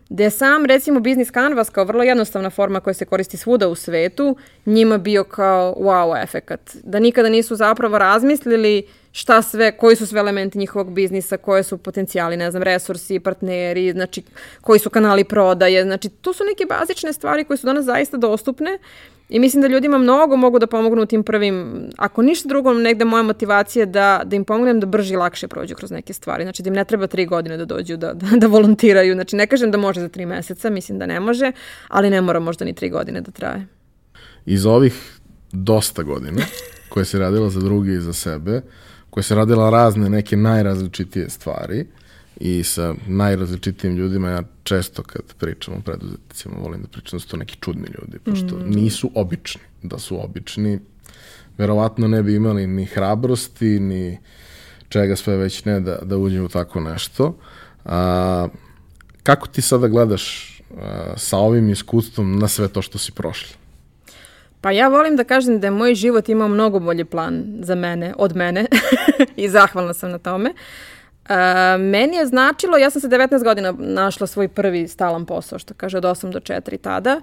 gde sam, recimo, Business Canvas kao vrlo jednostavna forma koja se koristi svuda u svetu, njima bio kao wow efekat. Da nikada nisu zapravo razmislili šta sve, koji su sve elementi njihovog biznisa, koje su potencijali, ne znam, resursi, partneri, znači koji su kanali prodaje, znači to su neke bazične stvari koje su danas zaista dostupne i mislim da ljudima mnogo mogu da pomognu u tim prvim, ako ništa drugo, negde moja motivacija je da, da im pomognem da brže i lakše prođu kroz neke stvari, znači da im ne treba tri godine da dođu da, da, da volontiraju, znači ne kažem da može za tri meseca, mislim da ne može, ali ne mora možda ni tri godine da traje. Iz ovih dosta godina koje se radila za druge i za sebe, koja se radila razne neke najrazličitije stvari i sa najrazličitijim ljudima. Ja često kad pričam o preduzetnicima volim da pričam da su to neki čudni ljudi, pošto mm. nisu obični. Da su obični, verovatno ne bi imali ni hrabrosti, ni čega sve već ne da, da uđe u tako nešto. A, kako ti sada gledaš a, sa ovim iskustvom na sve to što si prošla? Pa ja volim da kažem da je moj život imao mnogo bolji plan za mene, od mene i zahvalna sam na tome. Uh, meni je značilo, ja sam se 19 godina našla svoj prvi stalan posao, što kaže od 8 do 4 tada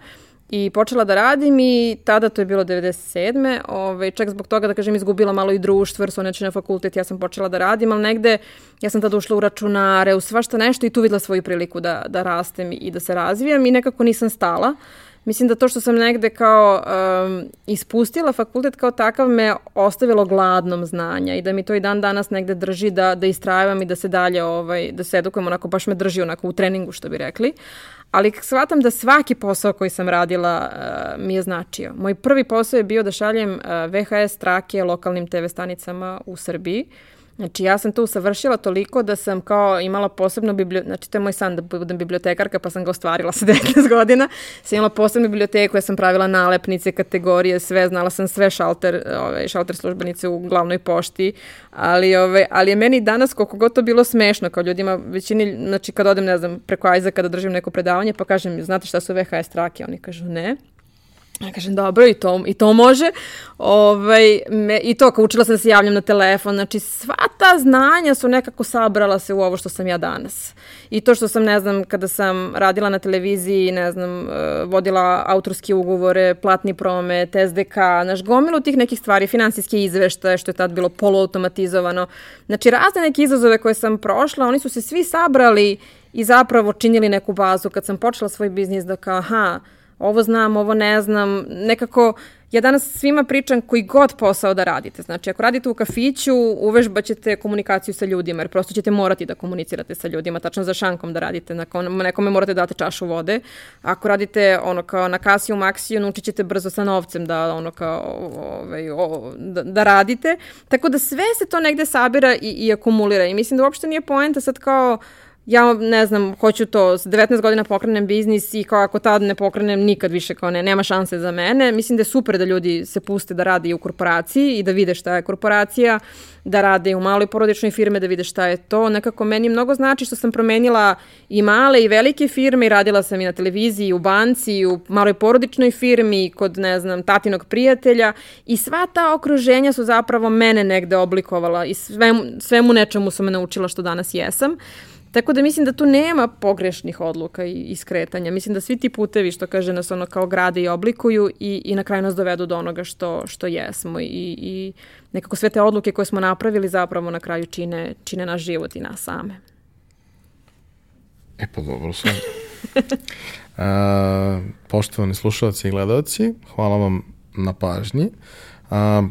i počela da radim i tada to je bilo 97. Ovaj, čak zbog toga da kažem izgubila malo i društvo jer su neče na fakultet, ja sam počela da radim, ali negde ja sam tada ušla u računare, u svašta nešto i tu videla svoju priliku da, da rastem i da se razvijam i nekako nisam stala. Uh, Mislim da to što sam negde kao um, ispustila fakultet kao takav me ostavilo gladnom znanja i da mi to i dan danas negde drži da, da istrajavam i da se dalje, ovaj, da se edukujem, onako baš me drži onako u treningu što bi rekli. Ali shvatam da svaki posao koji sam radila uh, mi je značio. Moj prvi posao je bio da šaljem uh, VHS trake lokalnim TV stanicama u Srbiji. Uh, Znači ja sam to usavršila toliko da sam kao imala posebno biblioteku, znači to je moj san da budem bibliotekarka pa sam ga ostvarila sa 19 godina. Sam imala posebnu biblioteku, ja sam pravila nalepnice, kategorije, sve, znala sam sve šalter, ove, šalter službenice u glavnoj pošti, ali, ove, ali je meni danas koliko god to bilo smešno kao ljudima, većini, znači kad odem, ne znam, preko Ajza kada držim neko predavanje pa kažem, znate šta su VHS trake? Oni kažu ne. Ja kažem, dobro, i to, i to može. Ovaj, me, I to, kao učila sam da se javljam na telefon. Znači, sva ta znanja su nekako sabrala se u ovo što sam ja danas. I to što sam, ne znam, kada sam radila na televiziji, ne znam, eh, vodila autorske ugovore, platni promet, SDK, naš gomilu tih nekih stvari, finansijske izveštaje, što je tad bilo poluautomatizovano. Znači, razne neke izazove koje sam prošla, oni su se svi sabrali i zapravo činili neku bazu. Kad sam počela svoj biznis da kao, aha, ovo znam, ovo ne znam, nekako ja danas svima pričam koji god posao da radite. Znači, ako radite u kafiću, uvežbaćete komunikaciju sa ljudima, jer prosto ćete morati da komunicirate sa ljudima, tačno za šankom da radite, na nekome morate da date čašu vode. Ako radite ono kao na kasi u Maxiju, naučit ćete brzo sa novcem da ono kao ovaj, o, da, da radite. Tako da sve se to negde sabira i, i akumulira. I mislim da uopšte nije poenta sad kao ja ne znam, hoću to, s 19 godina pokrenem biznis i kao ako tad ne pokrenem, nikad više kao ne, nema šanse za mene. Mislim da je super da ljudi se puste da rade i u korporaciji i da vide šta je korporacija, da rade i u maloj porodičnoj firme, da vide šta je to. Nekako meni mnogo znači što sam promenila i male i velike firme i radila sam i na televiziji, i u banci, i u maloj porodičnoj firmi, kod, ne znam, tatinog prijatelja i sva ta okruženja su zapravo mene negde oblikovala i svemu, svemu nečemu su me naučila što danas jesam. Tako da mislim da tu nema pogrešnih odluka i iskretanja. Mislim da svi ti putevi što kaže nas ono kao grade i oblikuju i, i na kraju nas dovedu do onoga što, što jesmo i, i nekako sve te odluke koje smo napravili zapravo na kraju čine, čine naš život i nas same. E pa dobro sam. A, poštovani slušalci i gledalci, hvala vam na pažnji. A,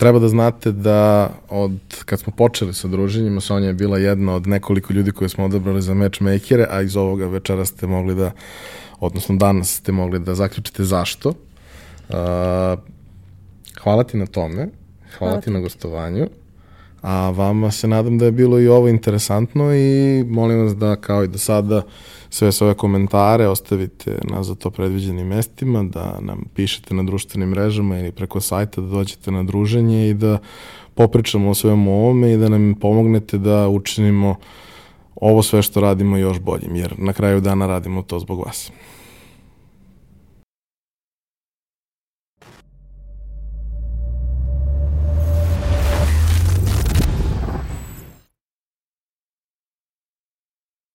Treba da znate da od kad smo počeli sa druženjima, Sonja je bila jedna od nekoliko ljudi koje smo odabrali za matchmakere, a iz ovoga večera ste mogli da, odnosno danas ste mogli da zaključite zašto. Uh, hvala ti na tome, hvala, hvala ti na gostovanju, a vama se nadam da je bilo i ovo interesantno i molim vas da kao i do sada sve svoje komentare ostavite na za to predviđenim mestima, da nam pišete na društvenim mrežama ili preko sajta da dođete na druženje i da popričamo o svemu ovome i da nam pomognete da učinimo ovo sve što radimo još boljim, jer na kraju dana radimo to zbog vas.